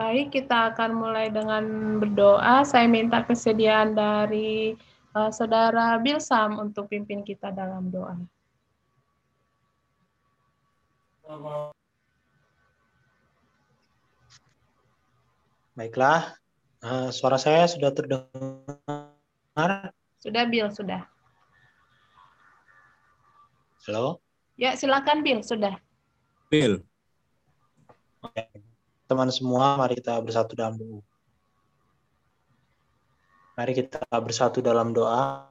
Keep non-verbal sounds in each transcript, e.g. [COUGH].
Baik, kita akan mulai dengan berdoa. Saya minta kesediaan dari uh, Saudara Bilsam untuk pimpin kita dalam doa. Baiklah, uh, suara saya sudah terdengar. Sudah, Bill, sudah. Halo? Ya, silakan, Bill, sudah. Bill. Oke teman semua, mari kita bersatu dalam doa. Mari kita bersatu dalam doa.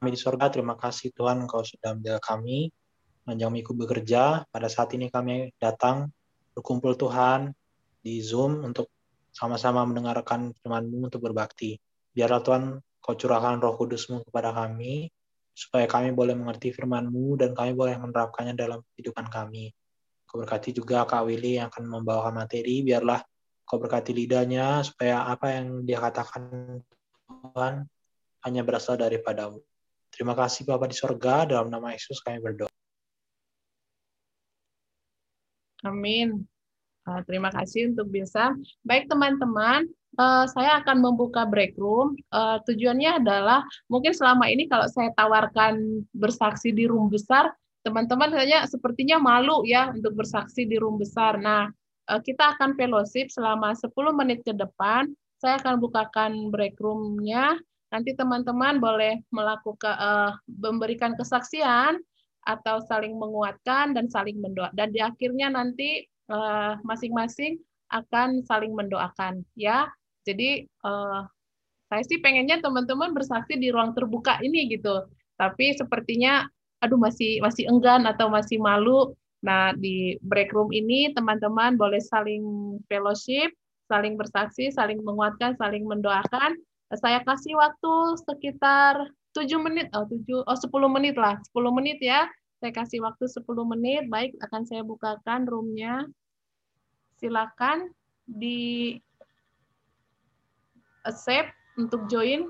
Kami di sorga, terima kasih Tuhan Engkau sudah menjaga kami, menjang miku bekerja. Pada saat ini kami datang berkumpul Tuhan di Zoom untuk sama-sama mendengarkan firman-Mu untuk berbakti. Biarlah Tuhan Kau curahkan roh kudus-Mu kepada kami, supaya kami boleh mengerti firman-Mu dan kami boleh menerapkannya dalam kehidupan kami. Kau berkati juga Kak Willy yang akan membawakan materi, biarlah kau berkati lidahnya supaya apa yang dia katakan Tuhan hanya berasal daripadamu. Terima kasih Bapak di sorga, dalam nama Yesus kami berdoa. Amin. Uh, terima kasih untuk bisa. Baik teman-teman, uh, saya akan membuka break room. Uh, tujuannya adalah mungkin selama ini kalau saya tawarkan bersaksi di room besar, teman-teman katanya sepertinya malu ya untuk bersaksi di room besar. Nah, eh, kita akan fellowship selama 10 menit ke depan. Saya akan bukakan break room-nya. Nanti teman-teman boleh melakukan uh, memberikan kesaksian atau saling menguatkan dan saling mendoa. Dan di akhirnya nanti eh, masing-masing uh, akan saling mendoakan ya. Jadi uh, saya sih pengennya teman-teman bersaksi di ruang terbuka ini gitu. Tapi sepertinya aduh masih masih enggan atau masih malu. Nah, di break room ini teman-teman boleh saling fellowship, saling bersaksi, saling menguatkan, saling mendoakan. Saya kasih waktu sekitar 7 menit, oh 7 oh 10 menit lah, 10 menit ya. Saya kasih waktu 10 menit. Baik, akan saya bukakan roomnya. Silakan di accept untuk join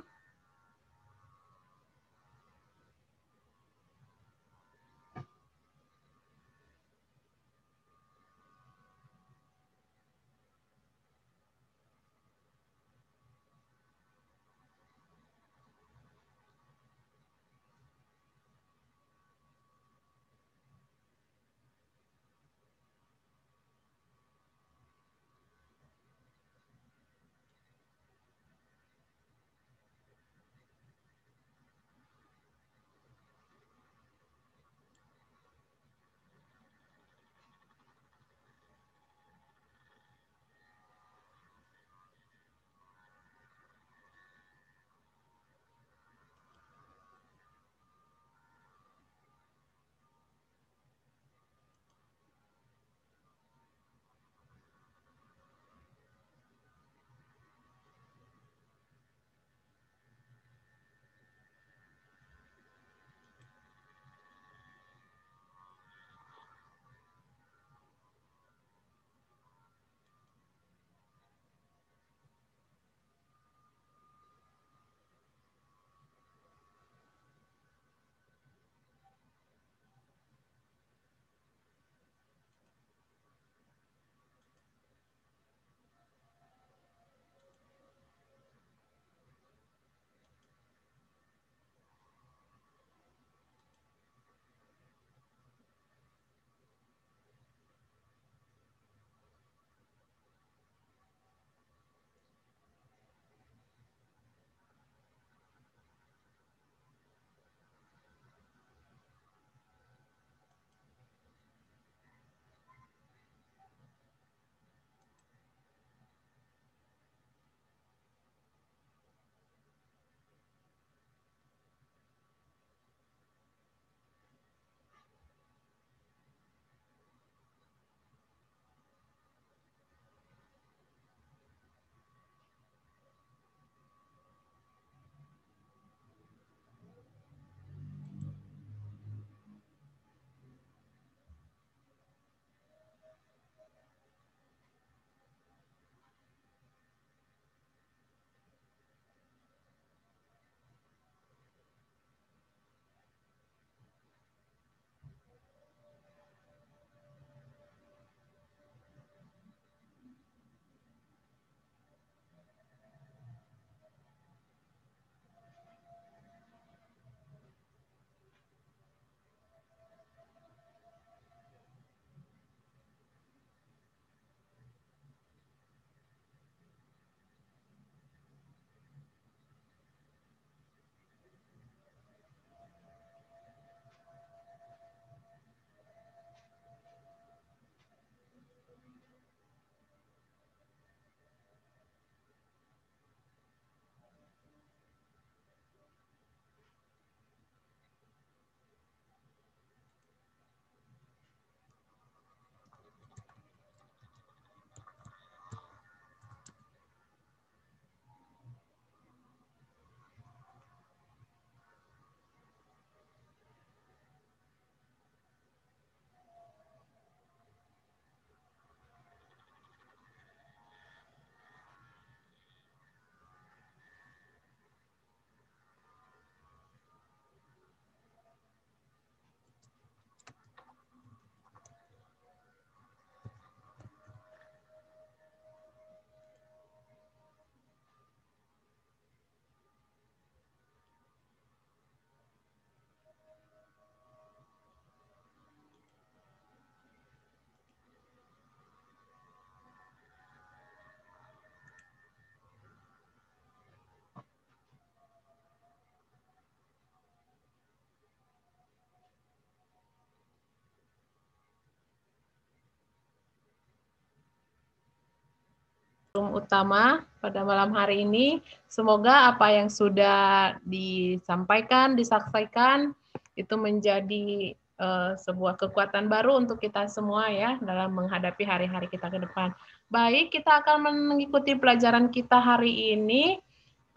utama pada malam hari ini. Semoga apa yang sudah disampaikan, disaksikan itu menjadi uh, sebuah kekuatan baru untuk kita semua ya dalam menghadapi hari-hari kita ke depan. Baik, kita akan mengikuti pelajaran kita hari ini.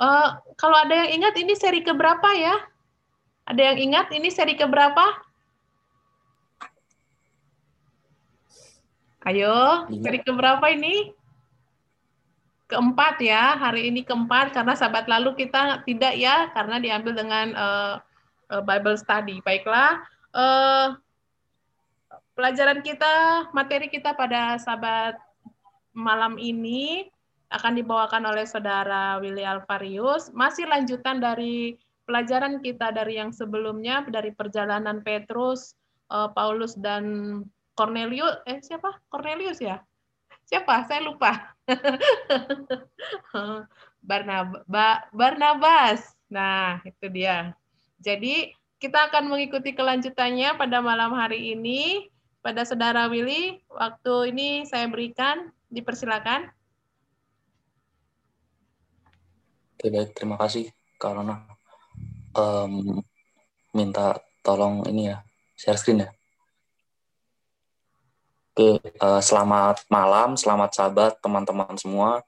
Uh, kalau ada yang ingat ini seri keberapa ya? Ada yang ingat ini seri keberapa? Ayo, seri keberapa ini? Keempat ya hari ini keempat karena sahabat lalu kita tidak ya karena diambil dengan uh, Bible study. Baiklah uh, pelajaran kita materi kita pada sahabat malam ini akan dibawakan oleh saudara Willy Alvarius. Masih lanjutan dari pelajaran kita dari yang sebelumnya dari perjalanan Petrus uh, Paulus dan Cornelius eh siapa? Cornelius ya siapa? Saya lupa. [LAUGHS] Barnab Barnabas. Nah, itu dia. Jadi, kita akan mengikuti kelanjutannya pada malam hari ini. Pada Saudara Willy, waktu ini saya berikan, dipersilakan. Oke, baik. Terima kasih, karena um, minta tolong ini ya, share screen ya. Oke, uh, selamat malam, selamat sahabat teman-teman semua.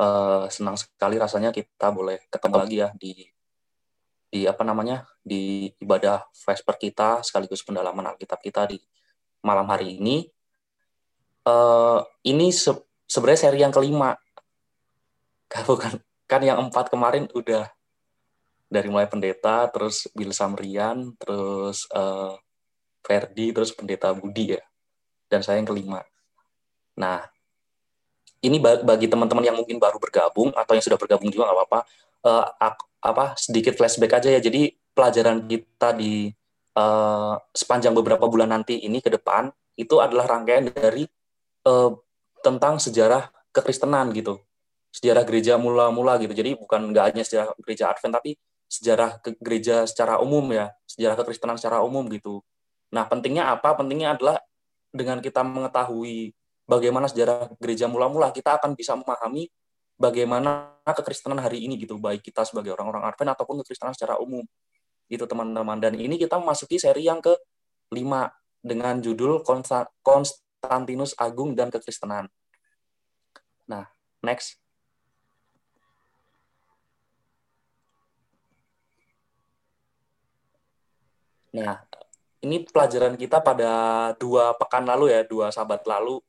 Uh, senang sekali rasanya kita boleh ketemu lagi ya di di apa namanya di ibadah Vesper kita sekaligus pendalaman Alkitab kita di malam hari ini. Uh, ini se sebenarnya seri yang kelima, [LAUGHS] bukan kan yang empat kemarin udah dari mulai pendeta, terus Bill Samrian, terus uh, Ferdi, terus pendeta Budi ya dan saya yang kelima. Nah, ini bagi teman-teman yang mungkin baru bergabung atau yang sudah bergabung juga nggak apa-apa, uh, apa sedikit flashback aja ya. Jadi pelajaran kita di uh, sepanjang beberapa bulan nanti ini ke depan itu adalah rangkaian dari uh, tentang sejarah kekristenan gitu, sejarah gereja mula-mula gitu. Jadi bukan nggak hanya sejarah gereja Advent tapi sejarah ke gereja secara umum ya, sejarah kekristenan secara umum gitu. Nah pentingnya apa? Pentingnya adalah dengan kita mengetahui bagaimana sejarah gereja mula-mula, kita akan bisa memahami bagaimana kekristenan hari ini gitu, baik kita sebagai orang-orang Advent ataupun kekristenan secara umum. Itu teman-teman. Dan ini kita memasuki seri yang ke lima dengan judul Konstantinus Agung dan Kekristenan. Nah, next. Nah, ini pelajaran kita pada dua pekan lalu ya, dua sahabat lalu.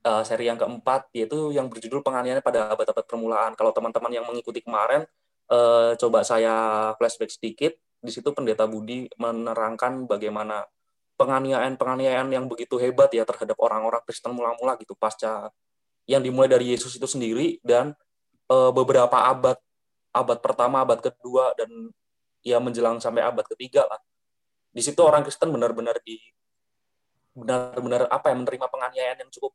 Uh, seri yang keempat yaitu yang berjudul penganiayaan pada abad-abad permulaan. Kalau teman-teman yang mengikuti kemarin, uh, coba saya flashback sedikit. Di situ pendeta Budi menerangkan bagaimana penganiayaan-penganiayaan yang begitu hebat ya terhadap orang-orang Kristen mula-mula gitu pasca yang dimulai dari Yesus itu sendiri dan uh, beberapa abad abad pertama, abad kedua dan ya menjelang sampai abad ketiga lah di situ orang Kristen benar-benar di benar-benar apa ya menerima penganiayaan yang cukup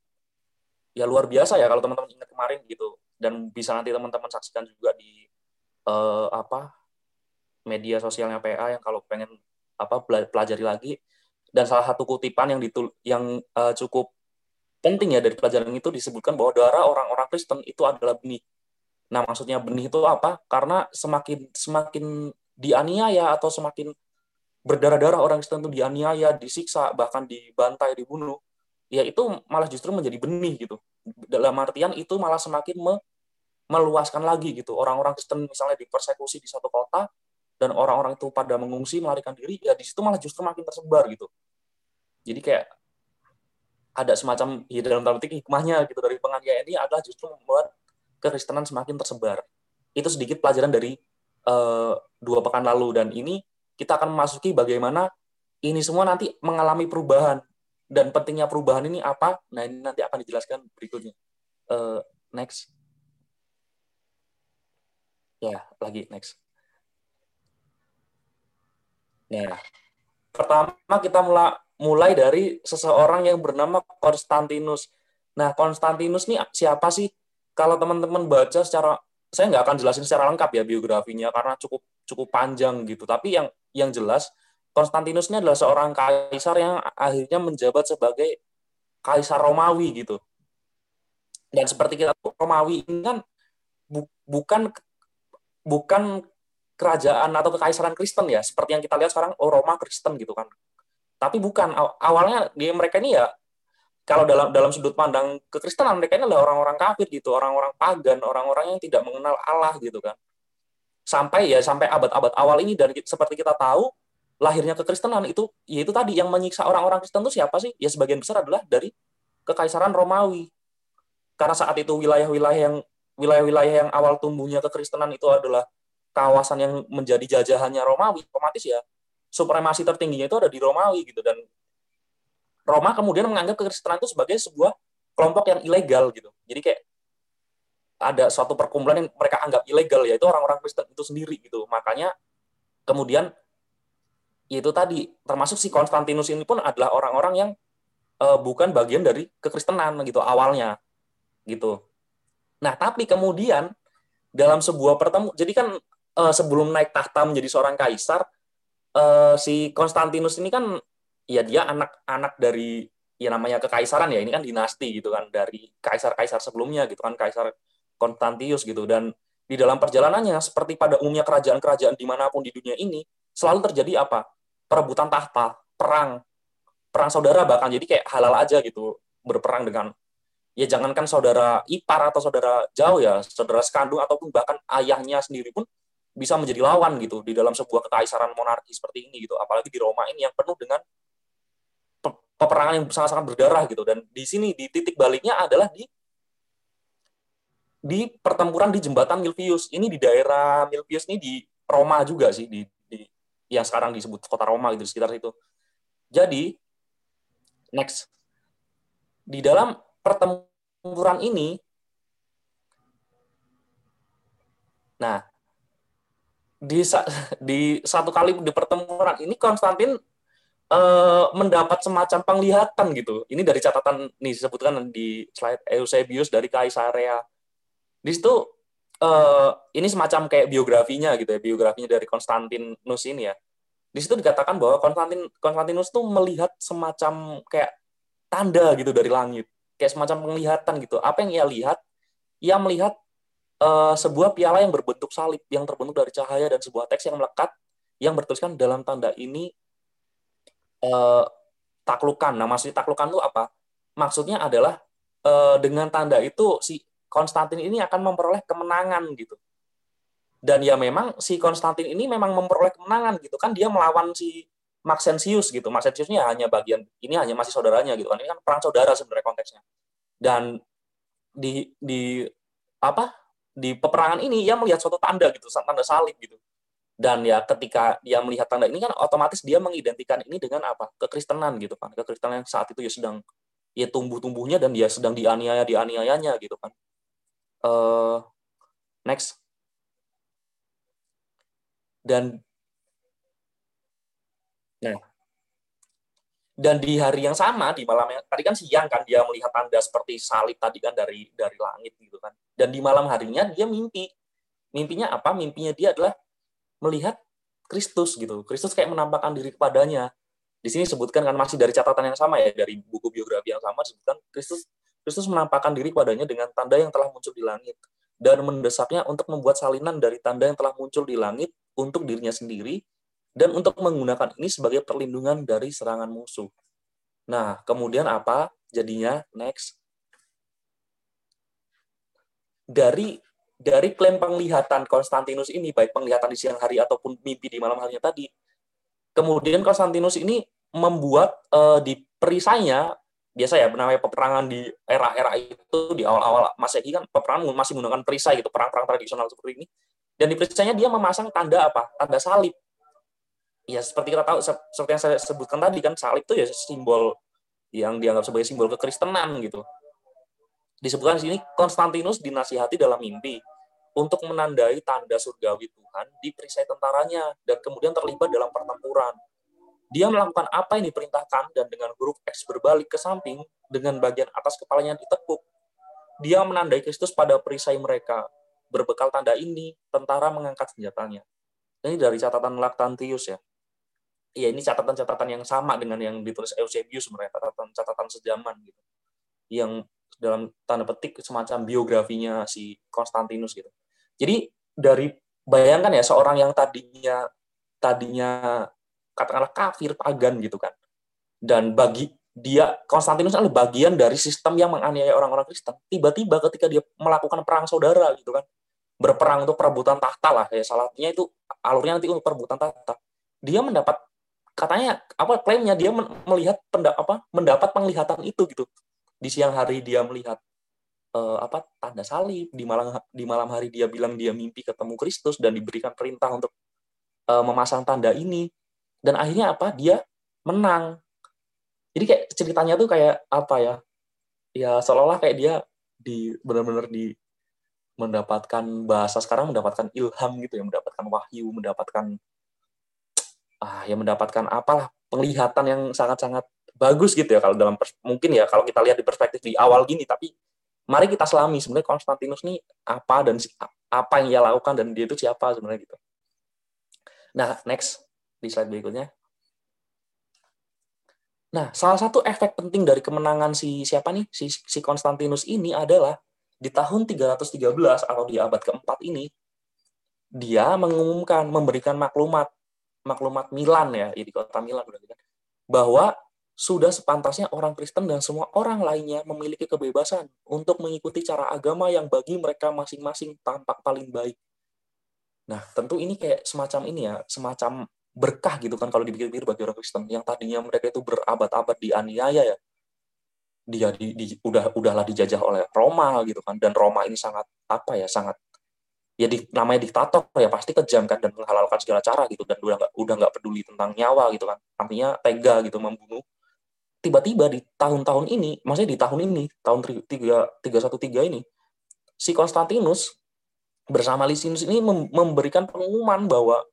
ya luar biasa ya kalau teman-teman ingat kemarin gitu dan bisa nanti teman-teman saksikan juga di uh, apa media sosialnya PA yang kalau pengen apa pelajari lagi dan salah satu kutipan yang ditul yang uh, cukup penting ya dari pelajaran itu disebutkan bahwa darah orang-orang Kristen itu adalah benih. Nah, maksudnya benih itu apa? Karena semakin semakin dianiaya atau semakin berdarah-darah orang Kristen itu dianiaya, disiksa, bahkan dibantai, dibunuh, ya itu malah justru menjadi benih gitu. Dalam artian itu malah semakin me meluaskan lagi gitu. Orang-orang Kristen misalnya dipersekusi di satu kota dan orang-orang itu pada mengungsi melarikan diri, ya di situ malah justru makin tersebar gitu. Jadi kayak ada semacam ya dalam tanda petik hikmahnya gitu dari penganiayaan ini adalah justru membuat kekristenan semakin tersebar. Itu sedikit pelajaran dari uh, dua pekan lalu dan ini kita akan memasuki bagaimana ini semua nanti mengalami perubahan. Dan pentingnya perubahan ini apa? Nah ini nanti akan dijelaskan berikutnya. Uh, next. Ya lagi next. Nah pertama kita mulai mulai dari seseorang yang bernama Konstantinus. Nah Konstantinus ini siapa sih? Kalau teman-teman baca secara saya nggak akan jelasin secara lengkap ya biografinya karena cukup cukup panjang gitu. Tapi yang yang jelas Konstantinus ini adalah seorang kaisar yang akhirnya menjabat sebagai kaisar Romawi gitu. Dan seperti kita tahu Romawi ini kan bu, bukan bukan kerajaan atau kekaisaran Kristen ya, seperti yang kita lihat sekarang oh Roma Kristen gitu kan. Tapi bukan awalnya dia mereka ini ya kalau dalam dalam sudut pandang kekristenan mereka ini adalah orang-orang kafir gitu, orang-orang pagan, orang-orang yang tidak mengenal Allah gitu kan. Sampai ya sampai abad-abad awal ini dan seperti kita tahu lahirnya kekristenan itu yaitu tadi yang menyiksa orang-orang Kristen itu siapa sih? Ya sebagian besar adalah dari kekaisaran Romawi. Karena saat itu wilayah-wilayah yang wilayah-wilayah yang awal tumbuhnya kekristenan itu adalah kawasan yang menjadi jajahannya Romawi, otomatis ya supremasi tertingginya itu ada di Romawi gitu dan Roma kemudian menganggap kekristenan itu sebagai sebuah kelompok yang ilegal gitu. Jadi kayak ada suatu perkumpulan yang mereka anggap ilegal yaitu orang-orang Kristen itu sendiri gitu. Makanya kemudian itu tadi termasuk si Konstantinus ini pun adalah orang-orang yang uh, bukan bagian dari kekristenan gitu awalnya gitu. Nah, tapi kemudian dalam sebuah pertemuan jadi kan uh, sebelum naik tahta menjadi seorang kaisar uh, si Konstantinus ini kan ya dia anak-anak dari ya namanya kekaisaran ya ini kan dinasti gitu kan dari kaisar-kaisar sebelumnya gitu kan kaisar Konstantius gitu. Dan di dalam perjalanannya seperti pada umumnya kerajaan-kerajaan di mana pun di dunia ini selalu terjadi apa? Perebutan tahta perang perang saudara bahkan. Jadi kayak halal aja gitu berperang dengan ya jangankan saudara ipar atau saudara jauh ya saudara sekandung ataupun bahkan ayahnya sendiri pun bisa menjadi lawan gitu di dalam sebuah kekaisaran monarki seperti ini gitu. Apalagi di Roma ini yang penuh dengan peperangan yang sangat-sangat berdarah gitu. Dan di sini di titik baliknya adalah di di pertempuran di jembatan Milvius ini di daerah Milvius ini di Roma juga sih di, di yang sekarang disebut kota Roma gitu sekitar itu jadi next di dalam pertempuran ini nah di di satu kali di pertempuran ini Konstantin uh, mendapat semacam penglihatan gitu. Ini dari catatan nih disebutkan di slide Eusebius dari Kaisarea. Di situ uh, ini semacam kayak biografinya gitu ya, biografinya dari Konstantinus ini ya. Di situ dikatakan bahwa Konstantin Konstantinus tuh melihat semacam kayak tanda gitu dari langit, kayak semacam penglihatan gitu. Apa yang ia lihat? Ia melihat uh, sebuah piala yang berbentuk salib yang terbentuk dari cahaya dan sebuah teks yang melekat yang bertuliskan dalam tanda ini eh, taklukan. Nah, maksud taklukan itu apa? Maksudnya adalah eh, dengan tanda itu si Konstantin ini akan memperoleh kemenangan gitu. Dan ya memang si Konstantin ini memang memperoleh kemenangan gitu kan dia melawan si Maxentius gitu. Maxentius ini hanya bagian ini hanya masih saudaranya gitu kan. Ini kan perang saudara sebenarnya konteksnya. Dan di di apa? Di peperangan ini ia melihat suatu tanda gitu, tanda salib gitu dan ya ketika dia melihat tanda ini kan otomatis dia mengidentikan ini dengan apa kekristenan gitu kan kekristenan yang saat itu ya sedang ya tumbuh-tumbuhnya dan dia sedang dianiaya dianiayanya gitu kan uh, next. Dan nah. Dan di hari yang sama di malam yang tadi kan siang kan dia melihat tanda seperti salib tadi kan dari dari langit gitu kan. Dan di malam harinya dia mimpi. Mimpinya apa? Mimpinya dia adalah melihat Kristus gitu. Kristus kayak menampakkan diri kepadanya. Di sini sebutkan kan masih dari catatan yang sama ya dari buku biografi yang sama disebutkan Kristus Kristus menampakkan diri kepadanya dengan tanda yang telah muncul di langit dan mendesaknya untuk membuat salinan dari tanda yang telah muncul di langit untuk dirinya sendiri dan untuk menggunakan ini sebagai perlindungan dari serangan musuh. Nah, kemudian apa jadinya? Next. Dari dari klaim penglihatan Konstantinus ini, baik penglihatan di siang hari ataupun mimpi di malam harinya tadi, kemudian Konstantinus ini membuat uh, di perisainya, biasa ya, namanya peperangan di era-era itu, di awal-awal Masehi kan peperangan masih menggunakan perisai gitu, perang-perang tradisional seperti ini. Dan di perisainya dia memasang tanda apa? Tanda salib. Ya seperti kita tahu, seperti yang saya sebutkan tadi kan, salib itu ya simbol yang dianggap sebagai simbol kekristenan gitu disebutkan di sini Konstantinus dinasihati dalam mimpi untuk menandai tanda surgawi Tuhan di perisai tentaranya dan kemudian terlibat dalam pertempuran. Dia melakukan apa yang diperintahkan dan dengan huruf X berbalik ke samping dengan bagian atas kepalanya ditekuk. Dia menandai Kristus pada perisai mereka. Berbekal tanda ini, tentara mengangkat senjatanya. Ini dari catatan Lactantius ya. Iya, ini catatan-catatan yang sama dengan yang ditulis Eusebius sebenarnya, catatan-catatan sejaman gitu. Yang dalam tanda petik semacam biografinya si Konstantinus gitu. Jadi dari bayangkan ya seorang yang tadinya tadinya katakanlah kafir pagan gitu kan. Dan bagi dia Konstantinus adalah bagian dari sistem yang menganiaya orang-orang Kristen. Tiba-tiba ketika dia melakukan perang saudara gitu kan, berperang untuk perebutan tahta lah ya salahnya itu alurnya nanti untuk perebutan tahta. Dia mendapat katanya apa klaimnya dia melihat pendapat apa mendapat penglihatan itu gitu di siang hari dia melihat uh, apa tanda salib di malam di malam hari dia bilang dia mimpi ketemu Kristus dan diberikan perintah untuk uh, memasang tanda ini dan akhirnya apa? Dia menang. Jadi kayak ceritanya tuh kayak apa ya? Ya seolah-olah kayak dia di benar-benar di mendapatkan bahasa sekarang mendapatkan ilham gitu ya mendapatkan wahyu mendapatkan ah ya mendapatkan apalah penglihatan yang sangat-sangat bagus gitu ya kalau dalam mungkin ya kalau kita lihat di perspektif di awal gini tapi mari kita selami sebenarnya Konstantinus ini apa dan apa yang ia lakukan dan dia itu siapa sebenarnya gitu. Nah, next di slide berikutnya. Nah, salah satu efek penting dari kemenangan si siapa nih si si Konstantinus ini adalah di tahun 313 atau di abad keempat ini dia mengumumkan memberikan maklumat maklumat Milan ya, di kota Milan kan, bahwa sudah sepantasnya orang Kristen dan semua orang lainnya memiliki kebebasan untuk mengikuti cara agama yang bagi mereka masing-masing tampak paling baik. Nah, tentu ini kayak semacam ini ya, semacam berkah gitu kan kalau dipikir-pikir bagi orang Kristen. Yang tadinya mereka itu berabad-abad dianiaya ya. Dia di, di, udah udahlah dijajah oleh Roma gitu kan. Dan Roma ini sangat apa ya, sangat ya di, namanya diktator ya pasti kejam kan dan menghalalkan segala cara gitu dan udah nggak udah nggak peduli tentang nyawa gitu kan. Artinya tega gitu membunuh. Tiba-tiba di tahun-tahun ini maksudnya di tahun ini tahun tiga tiga satu tiga ini si Konstantinus bersama Lisinus ini memberikan pengumuman bahwa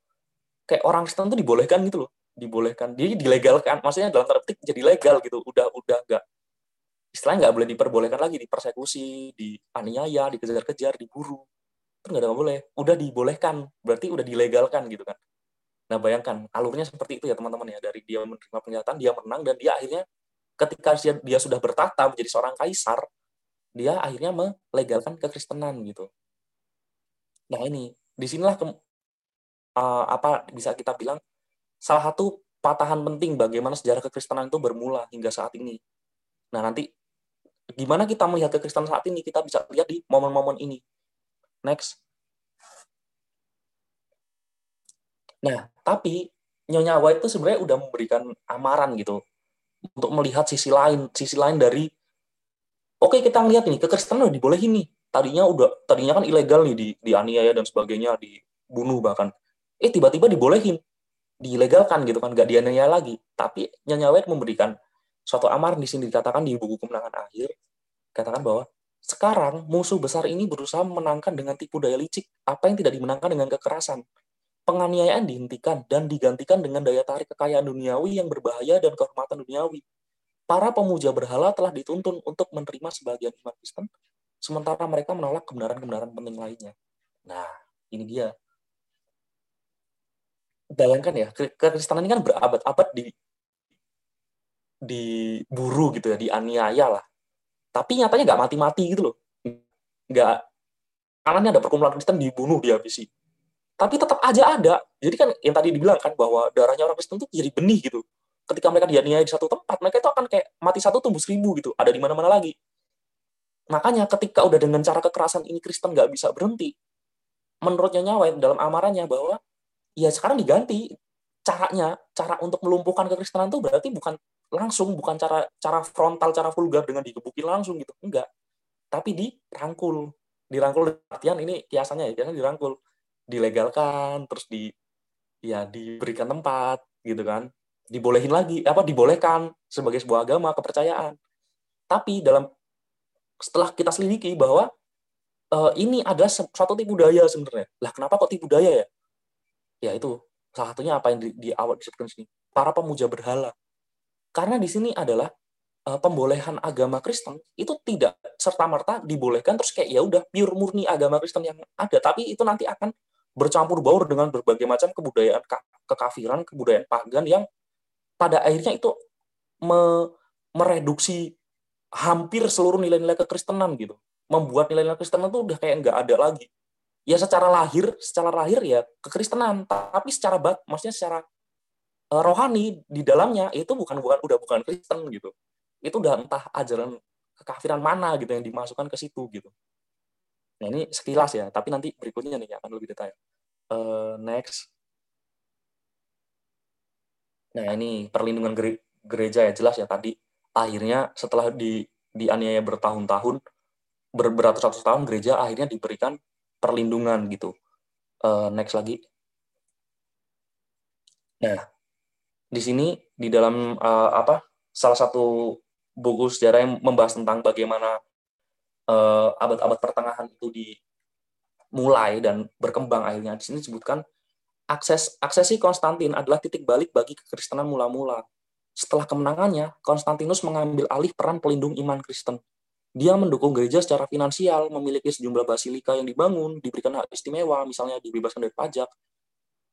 kayak orang Kristen itu dibolehkan gitu loh. Dibolehkan. Dia dilegalkan. Maksudnya dalam tanda petik jadi legal gitu. Udah udah nggak istilahnya nggak boleh diperbolehkan lagi. Dipersekusi dianiaya dikejar-kejar diburu. Itu nggak ada boleh. Udah dibolehkan. Berarti udah dilegalkan gitu kan. Nah bayangkan. Alurnya seperti itu ya teman-teman ya. Dari dia menerima pernyataan dia menang dan dia akhirnya ketika dia, sudah bertahta menjadi seorang kaisar dia akhirnya melegalkan kekristenan gitu. Nah ini. Di sinilah uh, apa bisa kita bilang salah satu patahan penting bagaimana sejarah kekristenan itu bermula hingga saat ini nah nanti gimana kita melihat kekristenan saat ini kita bisa lihat di momen-momen ini Next. Nah, tapi Nyonya White itu sebenarnya udah memberikan amaran gitu untuk melihat sisi lain, sisi lain dari oke okay, kita ngelihat nih kekristenan udah dibolehin nih. Tadinya udah tadinya kan ilegal nih di dianiaya dan sebagainya, dibunuh bahkan. Eh tiba-tiba dibolehin, dilegalkan gitu kan, nggak dianiaya lagi. Tapi Nyonya White memberikan suatu amaran di sini dikatakan di buku kemenangan akhir, katakan bahwa sekarang, musuh besar ini berusaha memenangkan dengan tipu daya licik apa yang tidak dimenangkan dengan kekerasan. Penganiayaan dihentikan dan digantikan dengan daya tarik kekayaan duniawi yang berbahaya dan kehormatan duniawi. Para pemuja berhala telah dituntun untuk menerima sebagian iman Kristen, sementara mereka menolak kebenaran-kebenaran penting lainnya. Nah, ini dia. Bayangkan ya, kekristenan ini kan berabad-abad di diburu gitu ya, dianiaya lah. Tapi nyatanya nggak mati-mati gitu loh. Nggak karena ini ada perkumpulan Kristen dibunuh di habisi tapi tetap aja ada. Jadi kan yang tadi dibilang kan bahwa darahnya orang Kristen itu jadi benih gitu. Ketika mereka dianiaya di satu tempat mereka itu akan kayak mati satu tumbuh seribu gitu. Ada di mana-mana lagi. Makanya ketika udah dengan cara kekerasan ini Kristen nggak bisa berhenti menurutnya nyawa dalam amarannya bahwa ya sekarang diganti. Caranya cara untuk melumpuhkan kekristenan itu berarti bukan langsung bukan cara cara frontal cara vulgar dengan digebukin langsung gitu. Enggak. Tapi dirangkul. Dirangkul artian ini kiasannya ya kiasan dirangkul. Dilegalkan terus di ya diberikan tempat gitu kan. Dibolehin lagi apa dibolehkan sebagai sebuah agama kepercayaan. Tapi dalam setelah kita selidiki bahwa uh, ini adalah suatu tipu daya sebenarnya. Lah kenapa kok tipu daya ya ya itu salah satunya apa yang di, di awal disebutkan sini para pemuja berhala karena di sini adalah uh, pembolehan agama Kristen itu tidak serta merta dibolehkan terus kayak ya udah pure murni agama Kristen yang ada, tapi itu nanti akan bercampur baur dengan berbagai macam kebudayaan kekafiran, kebudayaan pagan yang pada akhirnya itu me mereduksi hampir seluruh nilai-nilai kekristenan gitu. Membuat nilai-nilai kekristenan tuh udah kayak nggak ada lagi. Ya secara lahir, secara lahir ya kekristenan, tapi secara bat, maksudnya secara uh, rohani di dalamnya itu bukan bukan udah bukan Kristen gitu. Itu udah entah ajaran kekafiran mana gitu yang dimasukkan ke situ gitu. Nah ini sekilas ya, tapi nanti berikutnya nih akan lebih detail. Uh, next. Nah ini perlindungan gereja ya jelas ya tadi akhirnya setelah di dianiaya bertahun-tahun ber, beratus-ratus tahun gereja akhirnya diberikan perlindungan gitu. Uh, next lagi. Nah, di sini di dalam uh, apa salah satu buku sejarah yang membahas tentang bagaimana eh, abad-abad pertengahan itu dimulai dan berkembang akhirnya di sini disebutkan akses aksesi Konstantin adalah titik balik bagi kekristenan mula-mula setelah kemenangannya, Konstantinus mengambil alih peran pelindung iman Kristen. Dia mendukung gereja secara finansial, memiliki sejumlah basilika yang dibangun, diberikan hak istimewa, misalnya dibebaskan dari pajak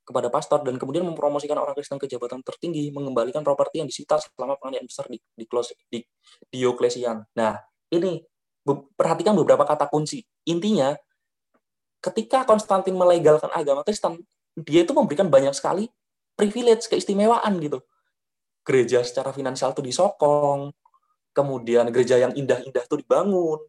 kepada pastor, dan kemudian mempromosikan orang Kristen ke jabatan tertinggi, mengembalikan properti yang disita selama penganiayaan besar di, di, di Dioklesian. Nah, ini perhatikan beberapa kata kunci. Intinya, ketika Konstantin melegalkan agama Kristen, dia itu memberikan banyak sekali privilege, keistimewaan gitu gereja secara finansial tuh disokong, kemudian gereja yang indah-indah tuh dibangun,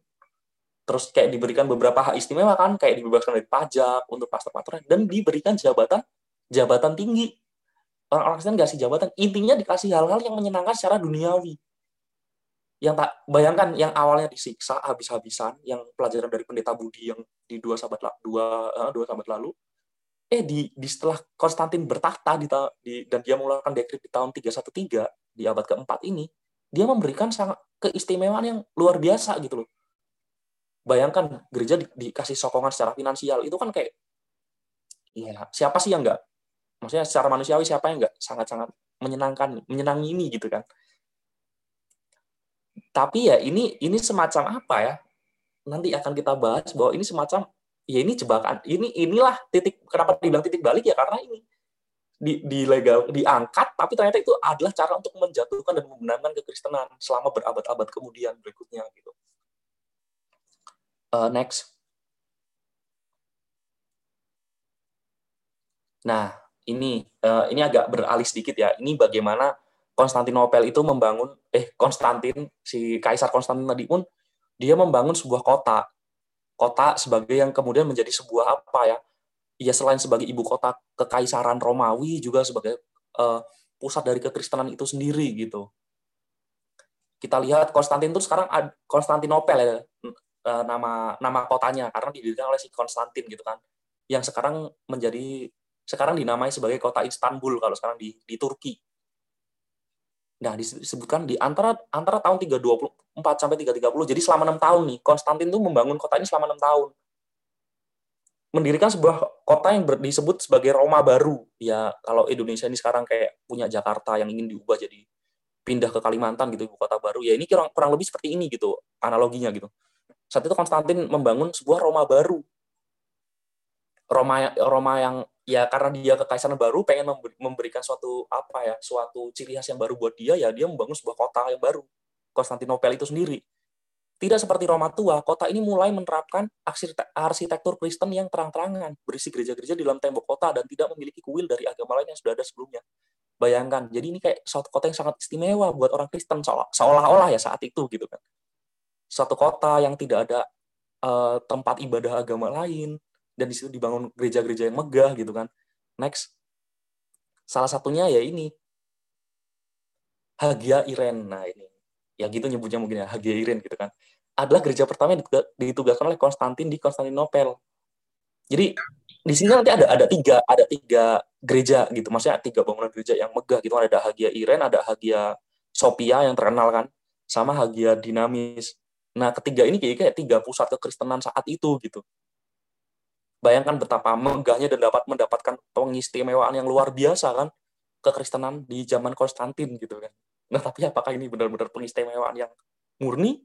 terus kayak diberikan beberapa hak istimewa kan, kayak dibebaskan dari pajak untuk pastor-pastor dan diberikan jabatan jabatan tinggi. Orang-orang Kristen dikasih jabatan, intinya dikasih hal-hal yang menyenangkan secara duniawi. Yang tak bayangkan yang awalnya disiksa habis-habisan, yang pelajaran dari pendeta Budi yang di dua sahabat dua uh, dua sahabat lalu, eh di, di setelah Konstantin bertahta di, di dan dia mengeluarkan dekret di tahun 313 di abad keempat ini, dia memberikan sangat keistimewaan yang luar biasa gitu loh. Bayangkan gereja di, dikasih sokongan secara finansial itu kan kayak ya siapa sih yang enggak maksudnya secara manusiawi siapa yang enggak sangat-sangat menyenangkan menyenangi ini gitu kan. Tapi ya ini ini semacam apa ya? Nanti akan kita bahas bahwa ini semacam ya ini jebakan ini inilah titik kenapa dibilang titik balik ya karena ini di, di legal diangkat tapi ternyata itu adalah cara untuk menjatuhkan dan membenarkan kekristenan selama berabad-abad kemudian berikutnya gitu. Uh, next. Nah ini uh, ini agak beralih sedikit ya. Ini bagaimana Konstantinopel itu membangun eh Konstantin si Kaisar Konstantin tadi pun dia membangun sebuah kota. Kota sebagai yang kemudian menjadi sebuah apa ya ya selain sebagai ibu kota kekaisaran Romawi juga sebagai uh, pusat dari kekristenan itu sendiri gitu kita lihat Konstantin itu sekarang Konstantinopel ya uh, nama nama kotanya karena didirikan oleh si Konstantin gitu kan yang sekarang menjadi sekarang dinamai sebagai kota Istanbul kalau sekarang di di Turki Nah, disebutkan di antara antara tahun 324 sampai 330. Jadi selama enam tahun nih, Konstantin tuh membangun kota ini selama enam tahun. Mendirikan sebuah kota yang disebut sebagai Roma baru. Ya, kalau Indonesia ini sekarang kayak punya Jakarta yang ingin diubah jadi pindah ke Kalimantan gitu, ibu kota baru. Ya, ini kurang, kurang lebih seperti ini gitu, analoginya gitu. Saat itu Konstantin membangun sebuah Roma baru. Roma Roma yang ya karena dia kekaisaran baru pengen memberikan suatu apa ya suatu ciri khas yang baru buat dia ya dia membangun sebuah kota yang baru Konstantinopel itu sendiri tidak seperti Roma tua kota ini mulai menerapkan arsitektur Kristen yang terang-terangan berisi gereja-gereja di dalam tembok kota dan tidak memiliki kuil dari agama lain yang sudah ada sebelumnya bayangkan jadi ini kayak suatu kota yang sangat istimewa buat orang Kristen seolah-olah ya saat itu gitu kan suatu kota yang tidak ada uh, tempat ibadah agama lain dan di situ dibangun gereja-gereja yang megah gitu kan. Next. Salah satunya ya ini. Hagia Iren. Nah, ini. Ya gitu nyebutnya mungkin ya, Hagia Iren gitu kan. Adalah gereja pertama yang ditugaskan oleh Konstantin di Konstantinopel. Jadi di sini nanti ada ada tiga ada tiga gereja gitu maksudnya tiga bangunan gereja yang megah gitu ada Hagia Iren ada Hagia Sophia yang terkenal kan sama Hagia Dinamis nah ketiga ini kayak tiga pusat kekristenan saat itu gitu Bayangkan betapa megahnya dan dapat mendapatkan pengistimewaan yang luar biasa kan kekristenan di zaman Konstantin gitu kan. Nah tapi apakah ini benar-benar pengistimewaan yang murni?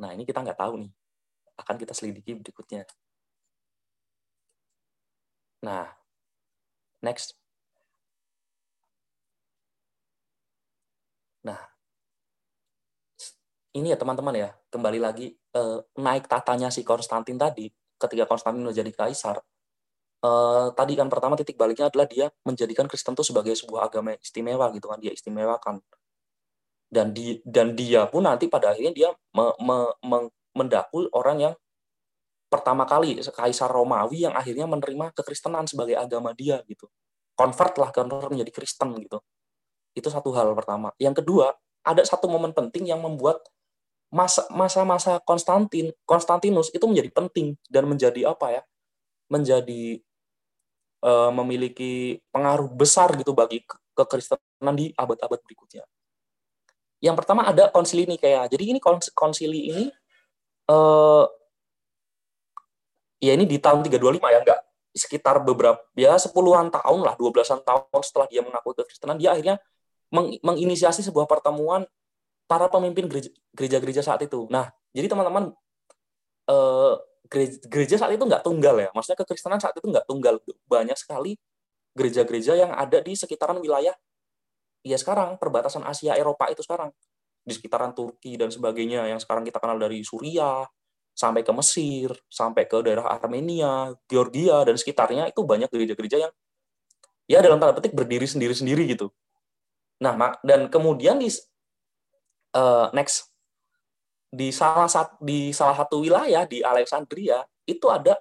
Nah ini kita nggak tahu nih. Akan kita selidiki berikutnya. Nah, next. Nah, ini ya teman-teman ya, kembali lagi uh, naik tatanya si Konstantin tadi, ketika Konstantin menjadi kaisar, uh, tadi kan pertama titik baliknya adalah dia menjadikan Kristen itu sebagai sebuah agama istimewa gitu kan, dia istimewakan. Dan di dan dia pun nanti pada akhirnya dia me, me, me, mendakul orang yang pertama kali kaisar Romawi yang akhirnya menerima kekristenan sebagai agama dia gitu. Convert lah, convert menjadi Kristen gitu. Itu satu hal pertama. Yang kedua, ada satu momen penting yang membuat masa-masa Konstantin Konstantinus itu menjadi penting dan menjadi apa ya menjadi uh, memiliki pengaruh besar gitu bagi kekristenan di abad-abad berikutnya. Yang pertama ada konsili Nikea. Jadi ini konsili ini uh, ya ini di tahun 325 ya enggak sekitar beberapa ya sepuluhan tahun lah, dua belasan tahun setelah dia mengaku kekristenan dia akhirnya meng menginisiasi sebuah pertemuan para pemimpin gereja-gereja saat itu. Nah, jadi teman-teman eh, gereja, saat itu nggak tunggal ya, maksudnya kekristenan saat itu nggak tunggal. Banyak sekali gereja-gereja yang ada di sekitaran wilayah ya sekarang perbatasan Asia Eropa itu sekarang di sekitaran Turki dan sebagainya yang sekarang kita kenal dari Suriah sampai ke Mesir, sampai ke daerah Armenia, Georgia dan sekitarnya itu banyak gereja-gereja yang ya dalam tanda petik berdiri sendiri-sendiri gitu. Nah, dan kemudian di uh, next di salah satu di salah satu wilayah di Alexandria itu ada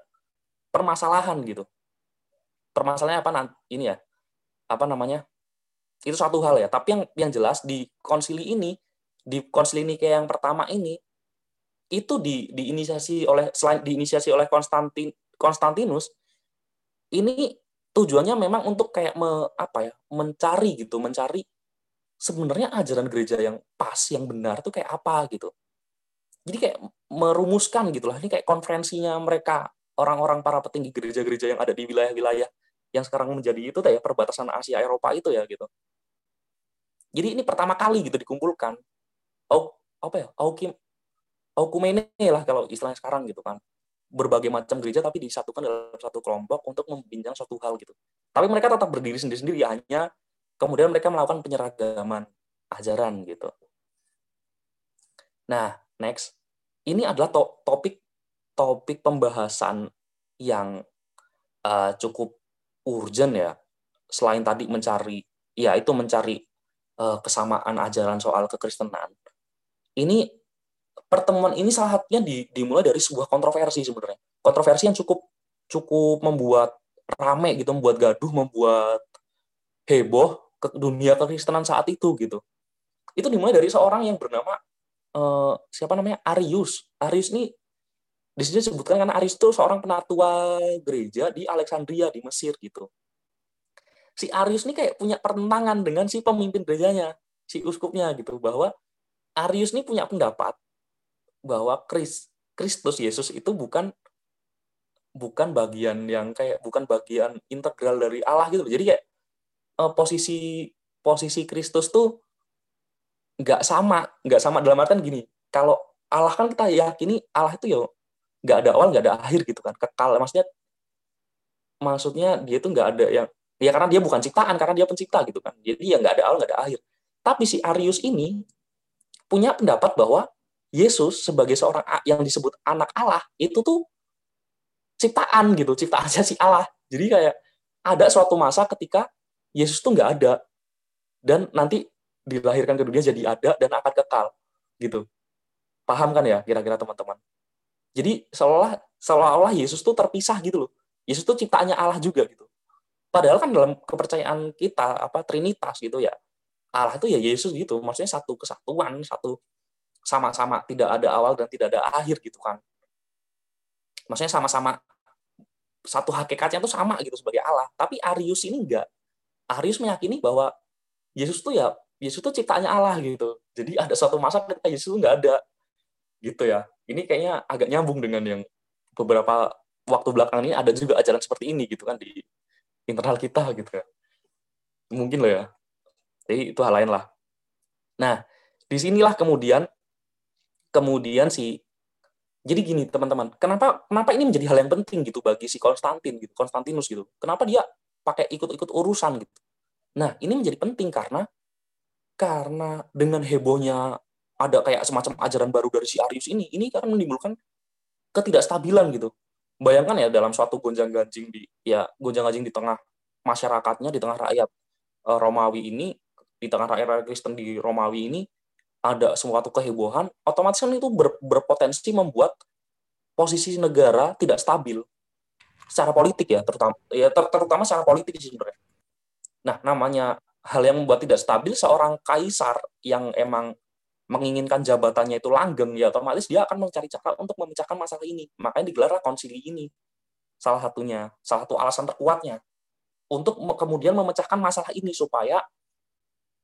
permasalahan gitu. Permasalahannya apa nanti ini ya? Apa namanya? Itu satu hal ya. Tapi yang yang jelas di konsili ini di konsili Nikea yang pertama ini itu di diinisiasi oleh selain diinisiasi oleh Konstantin Konstantinus ini tujuannya memang untuk kayak me, apa ya mencari gitu mencari sebenarnya ajaran gereja yang pas, yang benar tuh kayak apa gitu. Jadi kayak merumuskan gitu lah. Ini kayak konferensinya mereka, orang-orang para petinggi gereja-gereja yang ada di wilayah-wilayah yang sekarang menjadi itu ya perbatasan Asia Eropa itu ya gitu. Jadi ini pertama kali gitu dikumpulkan. Oh, apa ya? Aukim Aukumene lah kalau istilahnya sekarang gitu kan. Berbagai macam gereja tapi disatukan dalam satu kelompok untuk membincang suatu hal gitu. Tapi mereka tetap berdiri sendiri-sendiri hanya kemudian mereka melakukan penyeragaman ajaran gitu. Nah, next. Ini adalah to topik topik pembahasan yang uh, cukup urgent ya. Selain tadi mencari ya itu mencari uh, kesamaan ajaran soal kekristenan. Ini pertemuan ini salah satunya di, dimulai dari sebuah kontroversi sebenarnya. Kontroversi yang cukup cukup membuat rame gitu, membuat gaduh, membuat heboh ke dunia kekristenan saat itu gitu. Itu dimulai dari seorang yang bernama uh, siapa namanya Arius. Arius ini di sini disebutkan karena Arius itu seorang penatua gereja di Alexandria di Mesir gitu. Si Arius ini kayak punya pertentangan dengan si pemimpin gerejanya, si uskupnya gitu bahwa Arius ini punya pendapat bahwa Kris, Kristus Yesus itu bukan bukan bagian yang kayak bukan bagian integral dari Allah gitu. Jadi kayak uh, posisi posisi Kristus tuh nggak sama, nggak sama dalam artian gini. Kalau Allah kan kita yakini Allah itu ya nggak ada awal, nggak ada akhir gitu kan, kekal. Maksudnya maksudnya dia itu nggak ada yang ya karena dia bukan ciptaan, karena dia pencipta gitu kan. Jadi ya nggak ada awal, nggak ada akhir. Tapi si Arius ini punya pendapat bahwa Yesus sebagai seorang yang disebut anak Allah itu tuh ciptaan gitu, ciptaan si Allah. Jadi kayak ada suatu masa ketika Yesus tuh nggak ada dan nanti dilahirkan ke dunia jadi ada dan akan kekal gitu paham kan ya kira-kira teman-teman jadi seolah seolah-olah Yesus tuh terpisah gitu loh. Yesus tuh ciptaannya Allah juga gitu. Padahal kan dalam kepercayaan kita apa Trinitas gitu ya Allah itu ya Yesus gitu. Maksudnya satu kesatuan satu sama-sama tidak ada awal dan tidak ada akhir gitu kan. Maksudnya sama-sama satu hakikatnya tuh sama gitu sebagai Allah. Tapi Arius ini enggak. Arius meyakini bahwa Yesus tuh ya Yesus tuh ciptaannya Allah gitu. Jadi ada suatu masa ketika Yesus tuh nggak ada gitu ya. Ini kayaknya agak nyambung dengan yang beberapa waktu belakang ini ada juga ajaran seperti ini gitu kan di internal kita gitu kan. Mungkin loh ya. Jadi itu hal lain lah. Nah, di sinilah kemudian kemudian si jadi gini teman-teman, kenapa kenapa ini menjadi hal yang penting gitu bagi si Konstantin gitu, Konstantinus gitu. Kenapa dia pakai ikut-ikut urusan gitu. Nah, ini menjadi penting karena karena dengan hebohnya ada kayak semacam ajaran baru dari si Arius ini, ini akan menimbulkan ketidakstabilan gitu. Bayangkan ya dalam suatu gonjang-ganjing di ya gonjang-ganjing di tengah masyarakatnya, di tengah rakyat uh, Romawi ini, di tengah rakyat Kristen di Romawi ini ada suatu kehebohan, otomatis kan itu ber, berpotensi membuat posisi negara tidak stabil secara politik ya, terutama ya ter, terutama secara politik sebenarnya. Nah, namanya hal yang membuat tidak stabil seorang kaisar yang emang menginginkan jabatannya itu langgeng, ya otomatis dia akan mencari cara untuk memecahkan masalah ini. Makanya digelar konsili ini. Salah satunya, salah satu alasan terkuatnya. Untuk kemudian memecahkan masalah ini supaya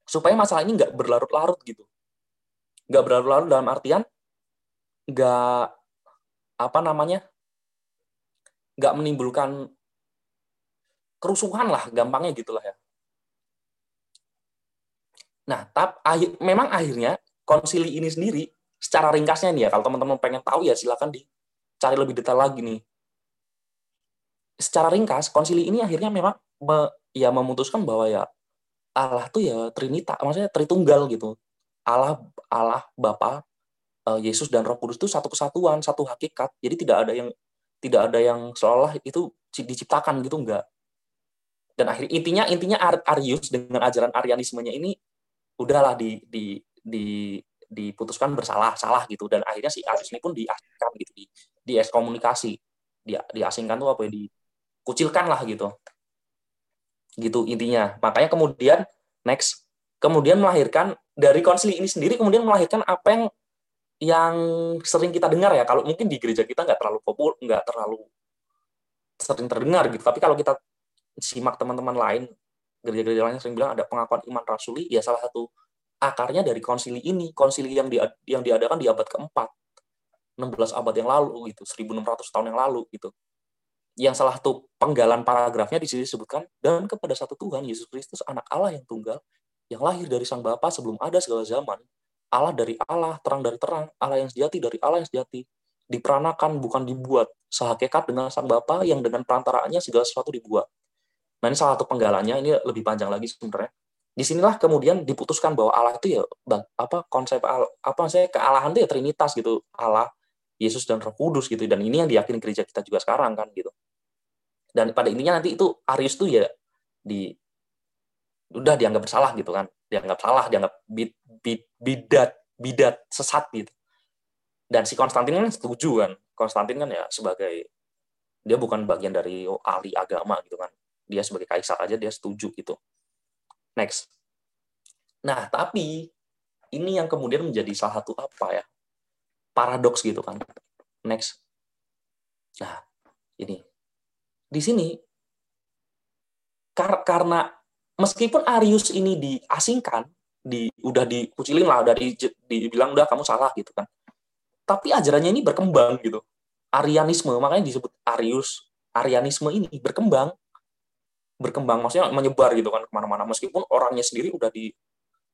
supaya masalah ini nggak berlarut-larut gitu. Nggak berlarut-larut dalam artian nggak apa namanya nggak menimbulkan kerusuhan lah gampangnya gitulah ya. Nah, tap, memang akhirnya konsili ini sendiri secara ringkasnya nih ya kalau teman-teman pengen tahu ya silakan dicari lebih detail lagi nih. Secara ringkas konsili ini akhirnya memang me, ya memutuskan bahwa ya Allah tuh ya Trinita maksudnya Tritunggal gitu. Allah Allah Bapa eh, Yesus dan Roh Kudus itu satu kesatuan satu hakikat. Jadi tidak ada yang tidak ada yang seolah itu diciptakan gitu enggak. Dan akhirnya intinya intinya Arius dengan ajaran Arianismenya ini udahlah di di di diputuskan bersalah salah gitu. Dan akhirnya si Aziz ini pun diasingkan gitu di di ekskomunikasi di diasingkan tuh apa ya dikucilkan lah gitu. Gitu intinya. Makanya kemudian next. Kemudian melahirkan dari konsili ini sendiri kemudian melahirkan apa yang yang sering kita dengar ya. Kalau mungkin di gereja kita nggak terlalu populer nggak terlalu sering terdengar gitu. Tapi kalau kita simak teman-teman lain gereja-gereja lain sering bilang ada pengakuan iman rasuli ya salah satu akarnya dari konsili ini, konsili yang di, yang diadakan di abad keempat, 16 abad yang lalu gitu, 1600 tahun yang lalu gitu. Yang salah satu penggalan paragrafnya di sini disebutkan dan kepada satu Tuhan Yesus Kristus anak Allah yang tunggal yang lahir dari sang Bapa sebelum ada segala zaman. Allah dari Allah, terang dari terang, Allah yang sejati dari Allah yang sejati. Diperanakan bukan dibuat, sehakikat dengan sang Bapa yang dengan perantaraannya segala sesuatu dibuat. Nah ini salah satu penggalannya, ini lebih panjang lagi sebenarnya di sinilah kemudian diputuskan bahwa Allah itu ya apa konsep apa saya kealahan itu ya trinitas gitu Allah Yesus dan Roh Kudus gitu. Dan ini yang diyakini gereja kita juga sekarang kan gitu. Dan pada intinya nanti itu Arius tuh ya di udah dianggap bersalah gitu kan. Dianggap salah dianggap bid, bid, bidat bidat sesat gitu. Dan si Konstantin kan setuju kan. Konstantin kan ya sebagai dia bukan bagian dari ahli agama gitu kan. Dia sebagai kaisar aja dia setuju gitu Next. Nah, tapi ini yang kemudian menjadi salah satu apa ya? Paradoks gitu kan. Next. Nah, ini. Di sini kar karena meskipun Arius ini diasingkan, di udah dikucilin lah, udah di, dibilang udah kamu salah gitu kan. Tapi ajarannya ini berkembang gitu. Arianisme, makanya disebut Arius, Arianisme ini berkembang berkembang maksudnya menyebar gitu kan ke mana-mana. Meskipun orangnya sendiri udah di